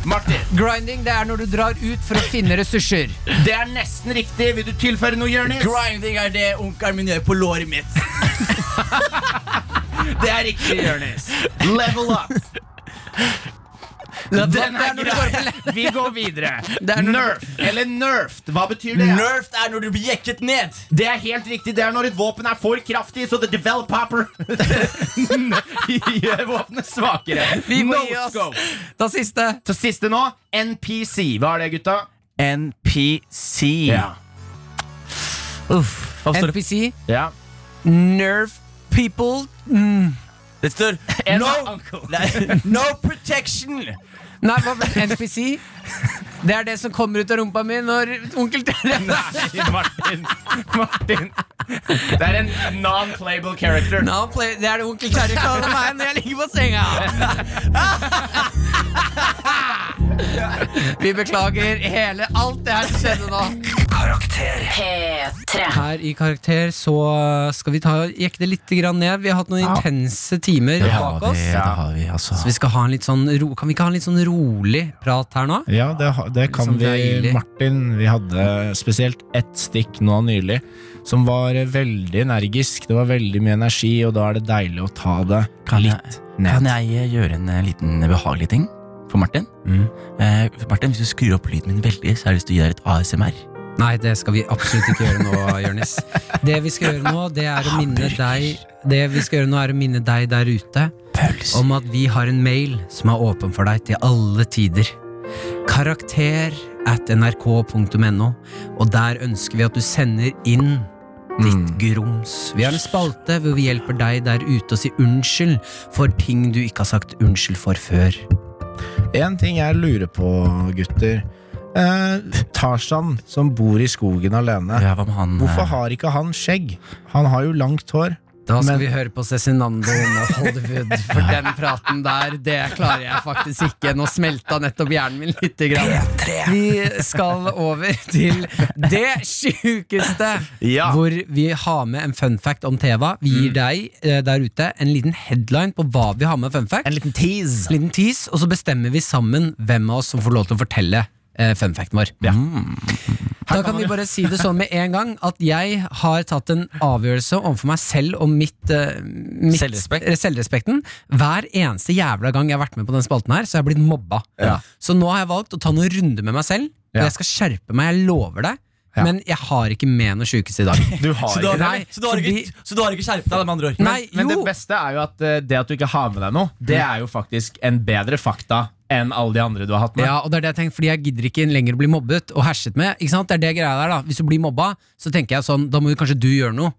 Speaker 3: Martin.
Speaker 4: Grinding, det er når du drar ut for å finne ressurser.
Speaker 3: Det er nesten riktig. Vil du tilføre noe, Jonis?
Speaker 6: Grinding er det onkelen min gjør på låret mitt.
Speaker 3: Det er riktig, Jonis. Level up. Den
Speaker 4: er
Speaker 3: grei. Vi går videre.
Speaker 4: Det er
Speaker 3: Nerf eller nerfed. Hva betyr det?
Speaker 6: Nerfed er når du blir jekket ned.
Speaker 3: Det er helt riktig. Det er når et våpen er for kraftig, så the developer gjør våpenet svakere.
Speaker 4: Vi må gi oss. Ta siste.
Speaker 3: Ta siste nå, NPC. Hva er det, gutta?
Speaker 6: NPC. Uff. Står det?
Speaker 4: NPC.
Speaker 3: Ja.
Speaker 4: Nerf people. Mm.
Speaker 6: Det står
Speaker 3: En
Speaker 6: no,
Speaker 3: uncle.
Speaker 6: No protection.
Speaker 4: Nei, hva? NPC? Det er det som kommer ut av rumpa mi når onkel Terje
Speaker 3: Nei, Martin. Martin. Det er en non-playable character.
Speaker 4: Non play, Det er det onkel Terje kaller meg når jeg ligger på senga. Vi beklager hele alt det her som skjedde nå.
Speaker 2: Karakter.
Speaker 1: P3.
Speaker 4: Her i Karakter så skal vi ta, jekke det litt grann ned. Vi har hatt noen intense timer bak oss.
Speaker 6: det har vi, altså.
Speaker 4: Så vi skal ha en litt sånn ro, Kan vi ikke ha en litt sånn rolig prat her nå?
Speaker 8: Ja, det, det kan vi. Martin. Vi hadde spesielt ett stikk nå nylig som var veldig energisk. Det var veldig mye energi, og da er det deilig å ta det
Speaker 6: Kan jeg,
Speaker 8: litt
Speaker 6: kan jeg gjøre en eh, liten behagelig ting for Martin?
Speaker 4: Mm.
Speaker 6: Eh, Martin, Hvis du skrur opp lyden min veldig, så har jeg lyst til å gi deg et ASMR.
Speaker 4: Nei, det skal vi absolutt ikke gjøre nå, Jørnis. Det vi skal gjøre nå, det er å minne deg Det vi skal gjøre nå er å minne deg der ute
Speaker 6: Pølse.
Speaker 4: om at vi har en mail som er åpen for deg til alle tider. Karakter at nrk.no, og der ønsker vi at du sender inn ditt grums. Vi har en spalte hvor vi hjelper deg der ute å si unnskyld for ting du ikke har sagt unnskyld for før.
Speaker 8: En ting jeg lurer på, gutter. Eh, Tarzan, som bor i skogen alene.
Speaker 6: Ja, han
Speaker 8: Hvorfor
Speaker 6: eh,
Speaker 8: har ikke han skjegg? Han har jo langt hår.
Speaker 4: Da skal
Speaker 8: Men-
Speaker 4: vi høre på Cezinando med Hollywood, for den praten der, det klarer jeg faktisk ikke. Nå smelta nettopp hjernen min lite grann. Vi skal over til det sjukeste,
Speaker 3: Ja.
Speaker 4: hvor vi har med en fun fact om Teva. Vi gir deg eh, der ute en liten headline på hva vi har med fun fact.
Speaker 3: En liten tease.
Speaker 4: En liten tease, og så bestemmer vi sammen hvem av oss som får lov til å fortelle eh, fun facten vår. Da kan vi bare si det sånn med en gang at jeg har tatt en avgjørelse overfor meg selv og mitt, uh, mitt
Speaker 6: Selvrespekt.
Speaker 4: selvrespekten. Hver eneste jævla gang jeg har vært med på den spalten her, så har jeg blitt mobba.
Speaker 3: Ja.
Speaker 4: Så nå har jeg valgt å ta noen runder med meg selv, og
Speaker 3: Ja.
Speaker 4: jeg skal skjerpe meg, jeg lover det.
Speaker 3: Ja.
Speaker 4: Men jeg har ikke med noe sjukeste i dag.
Speaker 3: Du har
Speaker 6: så, du har.
Speaker 4: Nei,
Speaker 6: så, du har
Speaker 4: fordi-
Speaker 6: ikke, så du har ikke skjerpet deg, med andre ord?
Speaker 4: Nei,
Speaker 3: Men det beste er jo at eh, det at du ikke har med deg noe, det er jo faktisk en bedre fakta enn alle de andre du har hatt med.
Speaker 4: Ja, og det er det jeg tenker, fordi jeg gidder ikke lenger å bli mobbet og herset med. Ikke sant? Det er det greia der da Hvis du blir mobba, så tenker jeg sånn Da må jo kanskje du gjøre noe.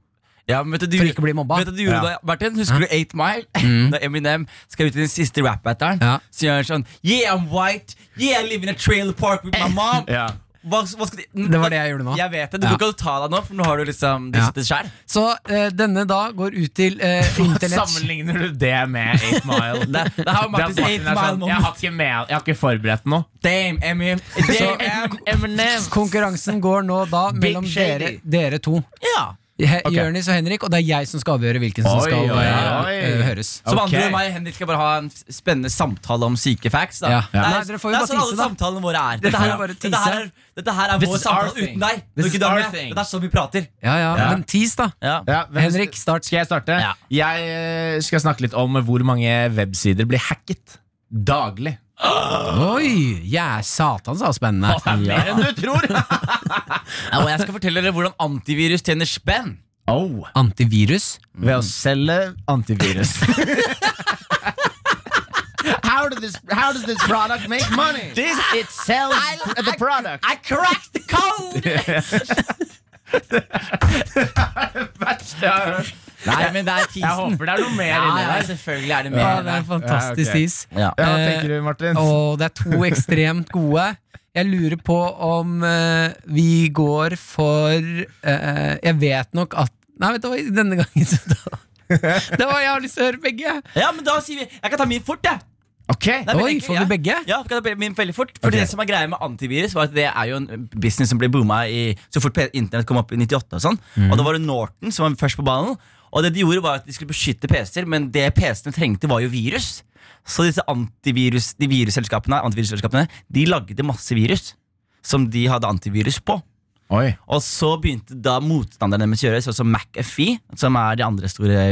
Speaker 6: Ja, men vet du,
Speaker 4: For ikke å bli mobba.
Speaker 6: Vet du, du gjorde
Speaker 3: Ja.
Speaker 6: da, Martin? Husker du 8 Mile? Da Eminem skal ut i den siste rap-batteren.
Speaker 4: Ja.
Speaker 6: Så gjør han sånn Yeah, I'm white. Yeah, I live in a trailer park with my mom.
Speaker 3: Ja.
Speaker 6: Hva, hva skal de,
Speaker 4: Det var det jeg gjorde nå.
Speaker 6: Jeg vet det, Du
Speaker 4: Ja.
Speaker 6: kan ta deg nå, for nå har du liksom Du
Speaker 4: Ja.
Speaker 6: sitter sjæl.
Speaker 4: Så uh, denne da går ut til uh, internett
Speaker 3: Sammenligner du det med 8 Mile?
Speaker 6: Det, det har Martin,
Speaker 3: Det
Speaker 6: 8 Mile
Speaker 3: sånn, jeg, har ikke med, jeg har ikke forberedt noe.
Speaker 6: Damn, Eminem. Damn, Eminem.
Speaker 4: Konkurransen går nå da mellom dere, dere to.
Speaker 6: Ja.
Speaker 4: He-
Speaker 3: Ok.
Speaker 4: Jørnis og Henrik, og det er jeg som skal avgjøre hvilken som
Speaker 3: Oi,
Speaker 4: skal
Speaker 3: oi,
Speaker 4: eh,
Speaker 3: oi.
Speaker 4: eh, høres.
Speaker 6: Som
Speaker 3: Ok.
Speaker 6: andre og meg Henrik skal bare ha en spennende samtale om syke facts. Da.
Speaker 4: Ja.
Speaker 6: Det er,
Speaker 4: Nei, dere får jo
Speaker 6: det er sånn alle samtalene våre er. Dette her,
Speaker 4: er, bare
Speaker 6: dette her er, dette her er
Speaker 3: This
Speaker 6: vår samtale uten deg. Du er. Dette er sånn vi prater.
Speaker 4: Ja, ja,
Speaker 3: Ja.
Speaker 4: Men tis, da.
Speaker 6: Ja.
Speaker 3: Ja, hvem-
Speaker 4: Henrik, start.
Speaker 3: Skal jeg starte?
Speaker 6: Ja.
Speaker 3: Jeg eh, skal snakke litt om hvor mange websider blir hacket daglig.
Speaker 4: Oi! Ja, satan, så spennende.
Speaker 3: Mer enn du tror!
Speaker 6: Ja, og jeg skal fortelle dere hvordan antivirus tjener spenn.
Speaker 3: oh,
Speaker 4: Antivirus?
Speaker 3: ved å selge antivirus. how, does this, how does this product make money?
Speaker 6: This-
Speaker 3: it sells the product.
Speaker 6: I cracked the code!
Speaker 3: Verste jeg har hørt.
Speaker 6: Nei, men det er tisen.
Speaker 3: Jeg håper det er noe mer
Speaker 6: ja,
Speaker 3: inni der.
Speaker 6: selvfølgelig er det
Speaker 4: Ja,
Speaker 6: mer.
Speaker 4: det er en fantastisk
Speaker 3: Ja, okay.
Speaker 4: tis.
Speaker 6: Ja.
Speaker 3: Ja, hva
Speaker 4: Eh,
Speaker 3: tenker du, Martin?
Speaker 4: Og det er to ekstremt gode. Jeg lurer på om uh, vi går for uh, Jeg vet nok at Nei, vet du hva, denne gangen så da, Det var jeg har lyst til å høre begge.
Speaker 6: ja, men da sier vi Jeg kan ta min fort, jeg.
Speaker 3: Ok,
Speaker 6: er
Speaker 4: Oi,
Speaker 6: enkelt,
Speaker 4: får
Speaker 6: ja.
Speaker 4: vi begge?
Speaker 6: Ja, kan jeg ta min veldig fort Fordi
Speaker 3: okay.
Speaker 6: det som er greia med antivirus Var at det er jo en business som ble booma i, Så fort internett kom opp i 98 og sånn Og da var det Norton som var først på ballen Og det de gjorde var at de skulle beskytte PC-er Men det PC-ene trengte var jo virus. Så disse antivirus De virusselskapene, antivirusselskapene De lagde masse virus Som de hadde antivirus på
Speaker 3: Oi.
Speaker 6: og så begynte da motstanderne deres å gjøre sånn som McAfee, som er det andre store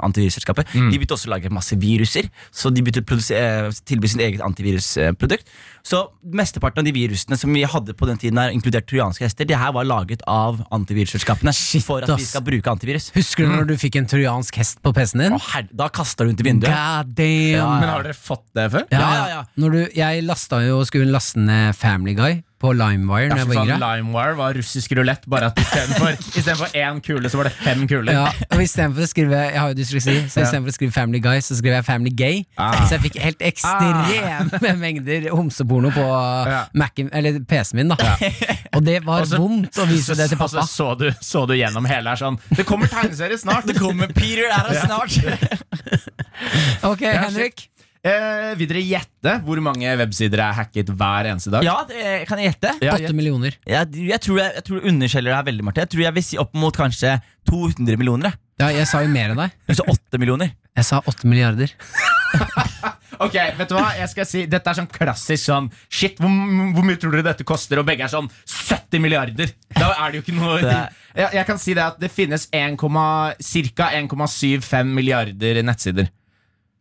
Speaker 6: antivirusselskapet, mm. De begynte også å lage masse viruser, så de begynte å eh, tilby sin eget antivirusprodukt. Så mesteparten av de virusene som vi hadde på den tiden, her, inkludert trojanske hester, det her var laget av antivirusselskapene for at vi skal bruke antivirus.
Speaker 4: Husker du når du fikk en trojansk hest på PC-en din?
Speaker 6: Å, da kasta du den til vinduet.
Speaker 4: God damn!
Speaker 3: Men har dere fått det før?
Speaker 4: Ja,
Speaker 6: Ja,
Speaker 4: ja,
Speaker 6: ja, ja.
Speaker 4: Når du, jeg lasta jo skulle laste ned Family Guy på LimeWire
Speaker 3: Ja, for
Speaker 4: var
Speaker 3: faen. LimeWire var russisk rulett, bare at istedenfor én kule, så var det fem kuler.
Speaker 4: Ja, og istedenfor å skrive Jeg har jo dysleksi, så
Speaker 3: Ja.
Speaker 4: istedenfor å skrive Family Guy, så skrev jeg Family Gay.
Speaker 3: Ah.
Speaker 4: Så jeg fikk helt ekstreme mengder homseporno på
Speaker 3: Ja.
Speaker 4: PC-en min. da Og det var
Speaker 3: Også,
Speaker 4: vondt å vise det til
Speaker 3: Og så så du, så du gjennom hele her sånn Det kommer tegneserie snart!
Speaker 6: Det kommer Peter er her snart.
Speaker 4: Ok, Henrik.
Speaker 3: Eh, vil dere gjette hvor mange websider er hacket hver eneste dag?
Speaker 6: ja, det kan jeg gjette.
Speaker 3: Ja, 8
Speaker 4: millioner.
Speaker 6: Jeg, jeg, tror jeg, jeg tror du underskjeller det her veldig, Marte. Jeg tror jeg vil si opp mot kanskje 200 millioner. jeg.
Speaker 4: Ja, jeg sa jo mer enn deg.
Speaker 6: Du sa 8 millioner.
Speaker 4: Jeg sa 8 milliarder.
Speaker 3: Ok, vet du hva? Jeg skal si Dette er sånn klassisk sånn Shit, hvor, hvor mye tror dere dette koster? Og begge er sånn 70 milliarder. Da er det jo ikke noe jeg, jeg kan si det at det finnes ca. 1,75 milliarder nettsider.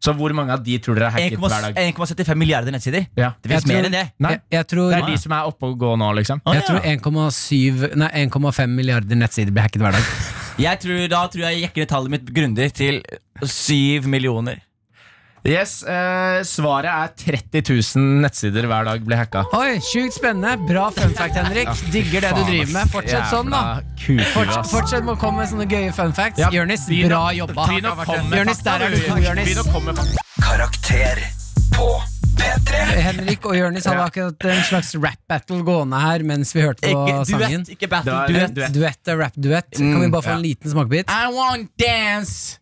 Speaker 3: Så hvor mange av de tror dere er hacket hver dag?
Speaker 6: 1,75 milliarder nettsider.
Speaker 3: Ja.
Speaker 6: Det finnes mer enn det.
Speaker 3: Nei,
Speaker 4: Jeg, jeg tror,
Speaker 3: det er de som er oppe og gå nå, liksom.
Speaker 4: Jeg
Speaker 6: ja.
Speaker 4: tror 1,5 milliarder nettsider blir hacket hver dag.
Speaker 6: Jeg tror, da tror jeg jekker tallet mitt grundig til 7 millioner.
Speaker 3: Yes, eh, Svaret er 30 000 nettsider hver dag blir hacka.
Speaker 4: Oi, Sjukt spennende. Bra fun fact, Henrik. Digger det du driver med. Fortsett sånn, da.
Speaker 3: Kuker,
Speaker 4: fortsett med å komme med sånne gøye fun facts.
Speaker 3: Ja, Jørnis,
Speaker 4: bra jobba.
Speaker 3: fakta,
Speaker 4: der er du god,
Speaker 3: fakta.
Speaker 2: Karakter på P3.
Speaker 4: Henrik og Jørnis hadde akkurat en slags rap-battle gående her mens vi hørte på
Speaker 6: Ikke
Speaker 4: sangen.
Speaker 6: duett, ikke battle. Duett.
Speaker 3: duett.
Speaker 4: Duett er rap-duett. Kan vi bare få en liten smakebit?
Speaker 6: I want dance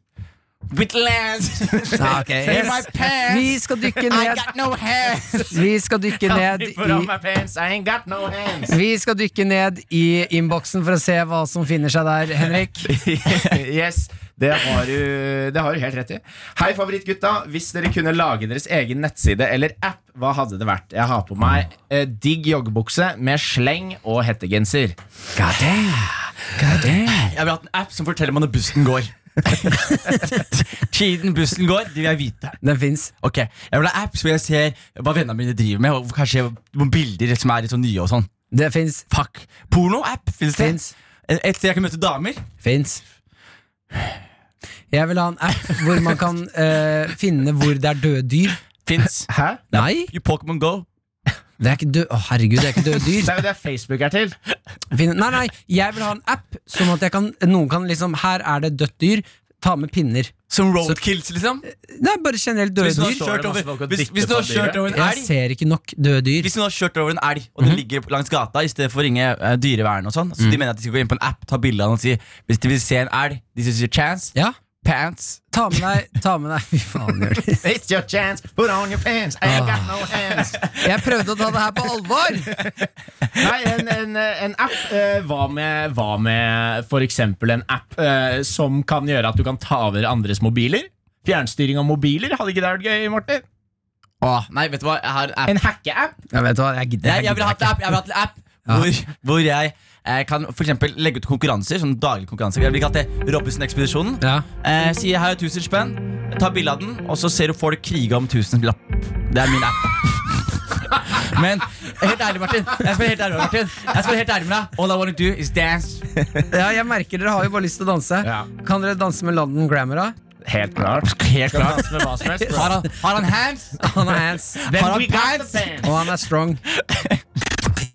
Speaker 6: with Lance.
Speaker 4: okay. ok.
Speaker 6: In my pants.
Speaker 4: Vi skal dykke
Speaker 6: I
Speaker 4: ned
Speaker 6: got no hands.
Speaker 4: Vi skal dykke ned i
Speaker 3: my pants, I ain't got no.
Speaker 4: Vi skal dykke ned i innboksen for å se hva som finner seg der, Henrik.
Speaker 3: yes, det har, du, det har du helt rett i. Hei, favorittgutta. Hvis dere kunne lage deres egen nettside eller app, hva hadde det vært? Jeg har på meg eh, digg joggebukse med sleng og hettegenser.
Speaker 4: God damn. God damn.
Speaker 6: Jeg vil ha en app som forteller meg når bussen går. Tiden bussen går, det vil jeg vite.
Speaker 4: Den fins.
Speaker 6: Ok, Jeg vil ha apps hvor jeg ser hva vennene mine driver med, og kanskje noen bilder som er litt sånn nye. og sånn
Speaker 4: Det fins.
Speaker 6: Fuck, Porno-app fins det?
Speaker 4: Fins.
Speaker 6: Et sted jeg kan møte damer?
Speaker 4: Fins. Jeg vil ha en app hvor man kan uh, finne hvor det er døde dyr.
Speaker 6: Fins.
Speaker 3: Hæ?
Speaker 4: Nei,
Speaker 6: Pokémon Go?
Speaker 4: Det er ikke død Å, herregud, det er ikke døde dyr.
Speaker 3: Det er jo det Facebook er til.
Speaker 4: Nei, nei, jeg vil ha en app sånn at jeg kan, noen kan liksom Her er det dødt dyr. Ta med pinner.
Speaker 6: Som roadkills, liksom?
Speaker 4: Nei, bare generelt døde dyr.
Speaker 6: hvis, hvis du har kjørt over en elg Jeg
Speaker 4: ser ikke nok døde dyr.
Speaker 6: Hvis du har kjørt over en elg, og den ligger langs gata i stedet for å ringe eh, dyrevern, og sånn Så de mener at de skal gå inn på en app, ta bilde av den og si Hvis de vil se en elg, this is your chance.
Speaker 4: Ja,
Speaker 6: Pants.
Speaker 4: ta med deg Ta med deg Fy faen, Jonis.
Speaker 3: It's your chance, put on your pants, I ain't got no hands.
Speaker 4: Jeg prøvde å ta det her på alvor!
Speaker 3: Nei, en, en, en app eh, Hva med, hva med for eksempel en app eh, som kan gjøre at du kan ta over andres mobiler? Fjernstyring av mobiler, hadde ikke det vært gøy, Martin?
Speaker 6: Åh, nei, vet du hva? Jeg har en app.
Speaker 3: En hacke-app?
Speaker 4: Jeg vet hva, jeg gidder
Speaker 6: Jeg, jeg vil ha
Speaker 4: gidder
Speaker 6: en app, jeg vil ha en app hvor, hvor jeg eh, kan for eksempel legge ut konkurranser. Sånn daglige konkurranser Jeg blir kalt det Robinson-ekspedisjonen.
Speaker 4: Ja.
Speaker 6: Eh, sier her er 1000 spenn, ta bilde av den, og så ser du folk krige om 1000 lapp. Det er min app. Men helt ærlig, Martin. Jeg skal være helt ærlig, Martin Jeg skal være helt ærlig med deg All I wanna do is dance.
Speaker 4: ja, jeg merker dere har jo bare lyst til å danse.
Speaker 3: Ja.
Speaker 4: Kan dere danse med London Grammar, da?
Speaker 3: Helt klart.
Speaker 6: Helt klart. Har han, har han hands?
Speaker 4: Han har hands,
Speaker 3: Then
Speaker 6: Har han
Speaker 3: we got
Speaker 6: pants?
Speaker 3: the pants.
Speaker 4: og han er strong.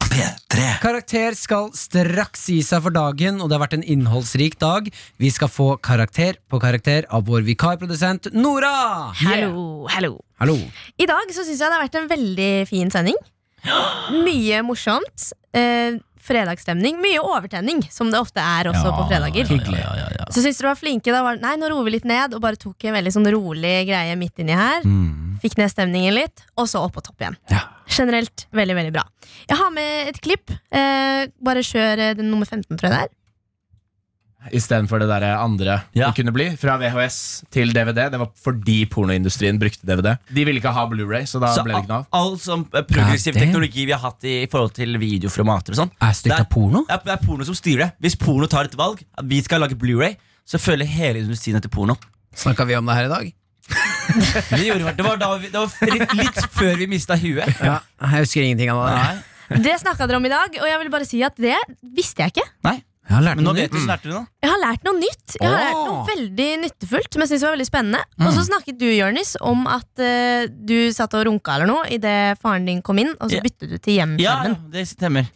Speaker 2: P3.
Speaker 4: Karakter skal straks gi seg for dagen, og det har vært en innholdsrik dag. Vi skal få karakter på karakter av vår vikarprodusent Nora!
Speaker 1: Hallo, hallo.
Speaker 4: Hallo.
Speaker 1: I dag så syns jeg det har vært en veldig fin sending. Mye morsomt. Eh, fredagsstemning. Mye overtenning, som det ofte er også på fredager.
Speaker 6: Ja, ja, ja,
Speaker 1: Så syns du var flinke. Da var, nei, nå roer vi litt ned, og bare tok en veldig sånn rolig greie midt inni her. Fikk ned stemningen litt, og så opp på topp igjen.
Speaker 6: Ja.
Speaker 1: Generelt veldig, veldig bra. Jeg har med et klipp. Eh, bare kjør eh, den nummer 15, tror jeg det er.
Speaker 3: Istedenfor det der andre
Speaker 6: Ja.
Speaker 3: det kunne bli. Fra VHS til DVD. Det var fordi pornoindustrien brukte DVD. De ville ikke ha Blu-ray, så da
Speaker 6: Så
Speaker 3: ble det ikke noe av.
Speaker 6: all, sånn eh, progressiv
Speaker 4: God damn.
Speaker 6: teknologi vi har hatt i forhold til videoformater og sånn
Speaker 4: Er stygt av porno?
Speaker 6: Det er, det er porno som styrer det. Hvis porno tar et valg, at vi skal lage Blu-ray, så følger hele industrien etter porno.
Speaker 4: Snakka vi om det her i dag?
Speaker 6: Vi gjorde, det, var da vi, det var litt, litt før vi mista huet.
Speaker 4: Ja, Jeg husker ingenting av det.
Speaker 6: Nei,
Speaker 1: Det snakka dere om i dag, og jeg vil bare si at det visste jeg ikke.
Speaker 6: nei.
Speaker 4: Jeg har lært
Speaker 6: Men nå
Speaker 4: noe
Speaker 6: vet
Speaker 4: nytt.
Speaker 6: du, så lærte du noe.
Speaker 1: Jeg har lært noe nytt. Jeg har
Speaker 4: Åh.
Speaker 1: lært noe veldig nyttefullt som jeg synes var veldig spennende. Og så snakket du, Jørnis, om at eh, du satt og runka eller noe idet faren din kom inn, og så
Speaker 6: Ja.
Speaker 1: byttet du til
Speaker 6: Ja,
Speaker 1: hjem-skjermen.
Speaker 6: ja, det stemmer.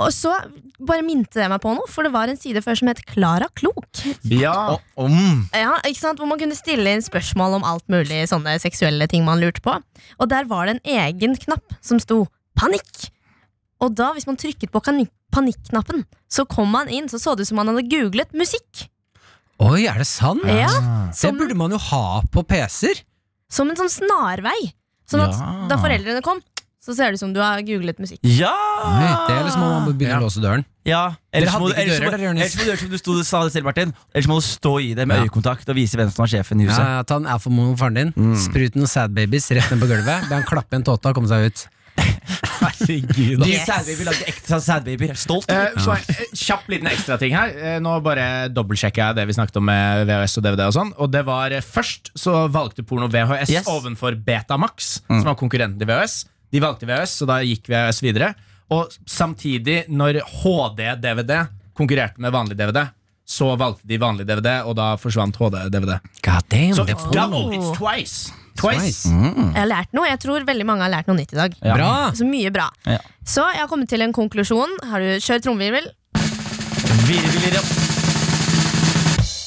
Speaker 1: Og så bare minte det meg på noe, for det var en side før som het Klara Klok.
Speaker 3: Ja.
Speaker 6: Og, om.
Speaker 1: Ja, ikke sant? Hvor man kunne stille inn spørsmål om alt mulig sånne seksuelle ting man lurte på. Og der var det en egen knapp som sto 'panikk'. Og da, hvis man trykket på kanik- panikknappen, så kom han inn, så så det ut som han hadde googlet musikk.
Speaker 4: Oi, er det sant?
Speaker 1: Ja,
Speaker 4: Det
Speaker 1: som,
Speaker 4: burde man jo ha på PC-er.
Speaker 1: som en sånn snarvei. Sånn at
Speaker 6: Ja.
Speaker 1: da foreldrene kom, så ser det ut som du har googlet musikk.
Speaker 6: Ja!
Speaker 4: Nei, Det er liksom om man begynner begynne å låse døren.
Speaker 6: Ja, ellers må, du- ellers,
Speaker 4: dører
Speaker 6: må, ellers må du gjøre som du stod, sa det selv, Martin. Ellers må du stå i det med
Speaker 4: Ja.
Speaker 6: øyekontakt og vise hvem som er sjefen i huset.
Speaker 4: Ja, ta en alfamoen med faren din, sprut noen sad babies rett ned på gulvet, be han klappe en tåta og komme seg ut.
Speaker 3: Herregud.
Speaker 6: De sadbaby lagde ekstra sadbaby. Stolt.
Speaker 3: Eh, så, eh, kjapp liten ekstrating her. Eh, nå bare dobbeltsjekker jeg det vi snakket om med VHS og DVD. og sånn Og det var eh, Først så valgte porno VHS
Speaker 6: Yes.
Speaker 3: ovenfor Betamax, som var konkurrenten til VHS. De valgte VHS, så da gikk VHS videre. Og samtidig, når HD-DVD konkurrerte med vanlig DVD, så valgte de vanlig DVD, og da forsvant HD-DVD.
Speaker 4: God damn,
Speaker 3: Så
Speaker 4: det er
Speaker 3: double, it's twice. Twice.
Speaker 4: Mm.
Speaker 1: Jeg har lært noe. Jeg tror veldig mange har lært noe nytt i dag.
Speaker 4: Bra!
Speaker 1: Så mye bra.
Speaker 6: Ja.
Speaker 1: Så jeg har kommet til en konklusjon. Har du kjørt trommevirvel?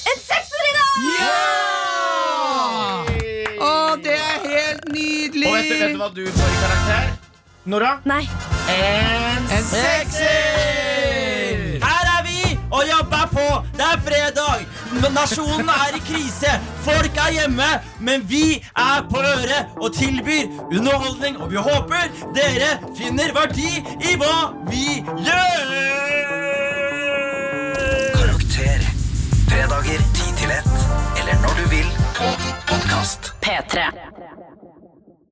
Speaker 1: En sekser i dag!
Speaker 4: Å, det er helt nydelig!
Speaker 3: Og vet du, vet du hva du får i karakter? Nora?
Speaker 1: Nei.
Speaker 3: En
Speaker 6: Sekser! Her er vi og jobber på. Det er fredag. Nasjonen er i krise. Folk er hjemme. Men vi er på øret og tilbyr underholdning. Og vi håper dere finner verdi i hva vi gjør.
Speaker 2: Karakter. Fredager 10 til 1. Eller når du vil på podkast.
Speaker 1: P3.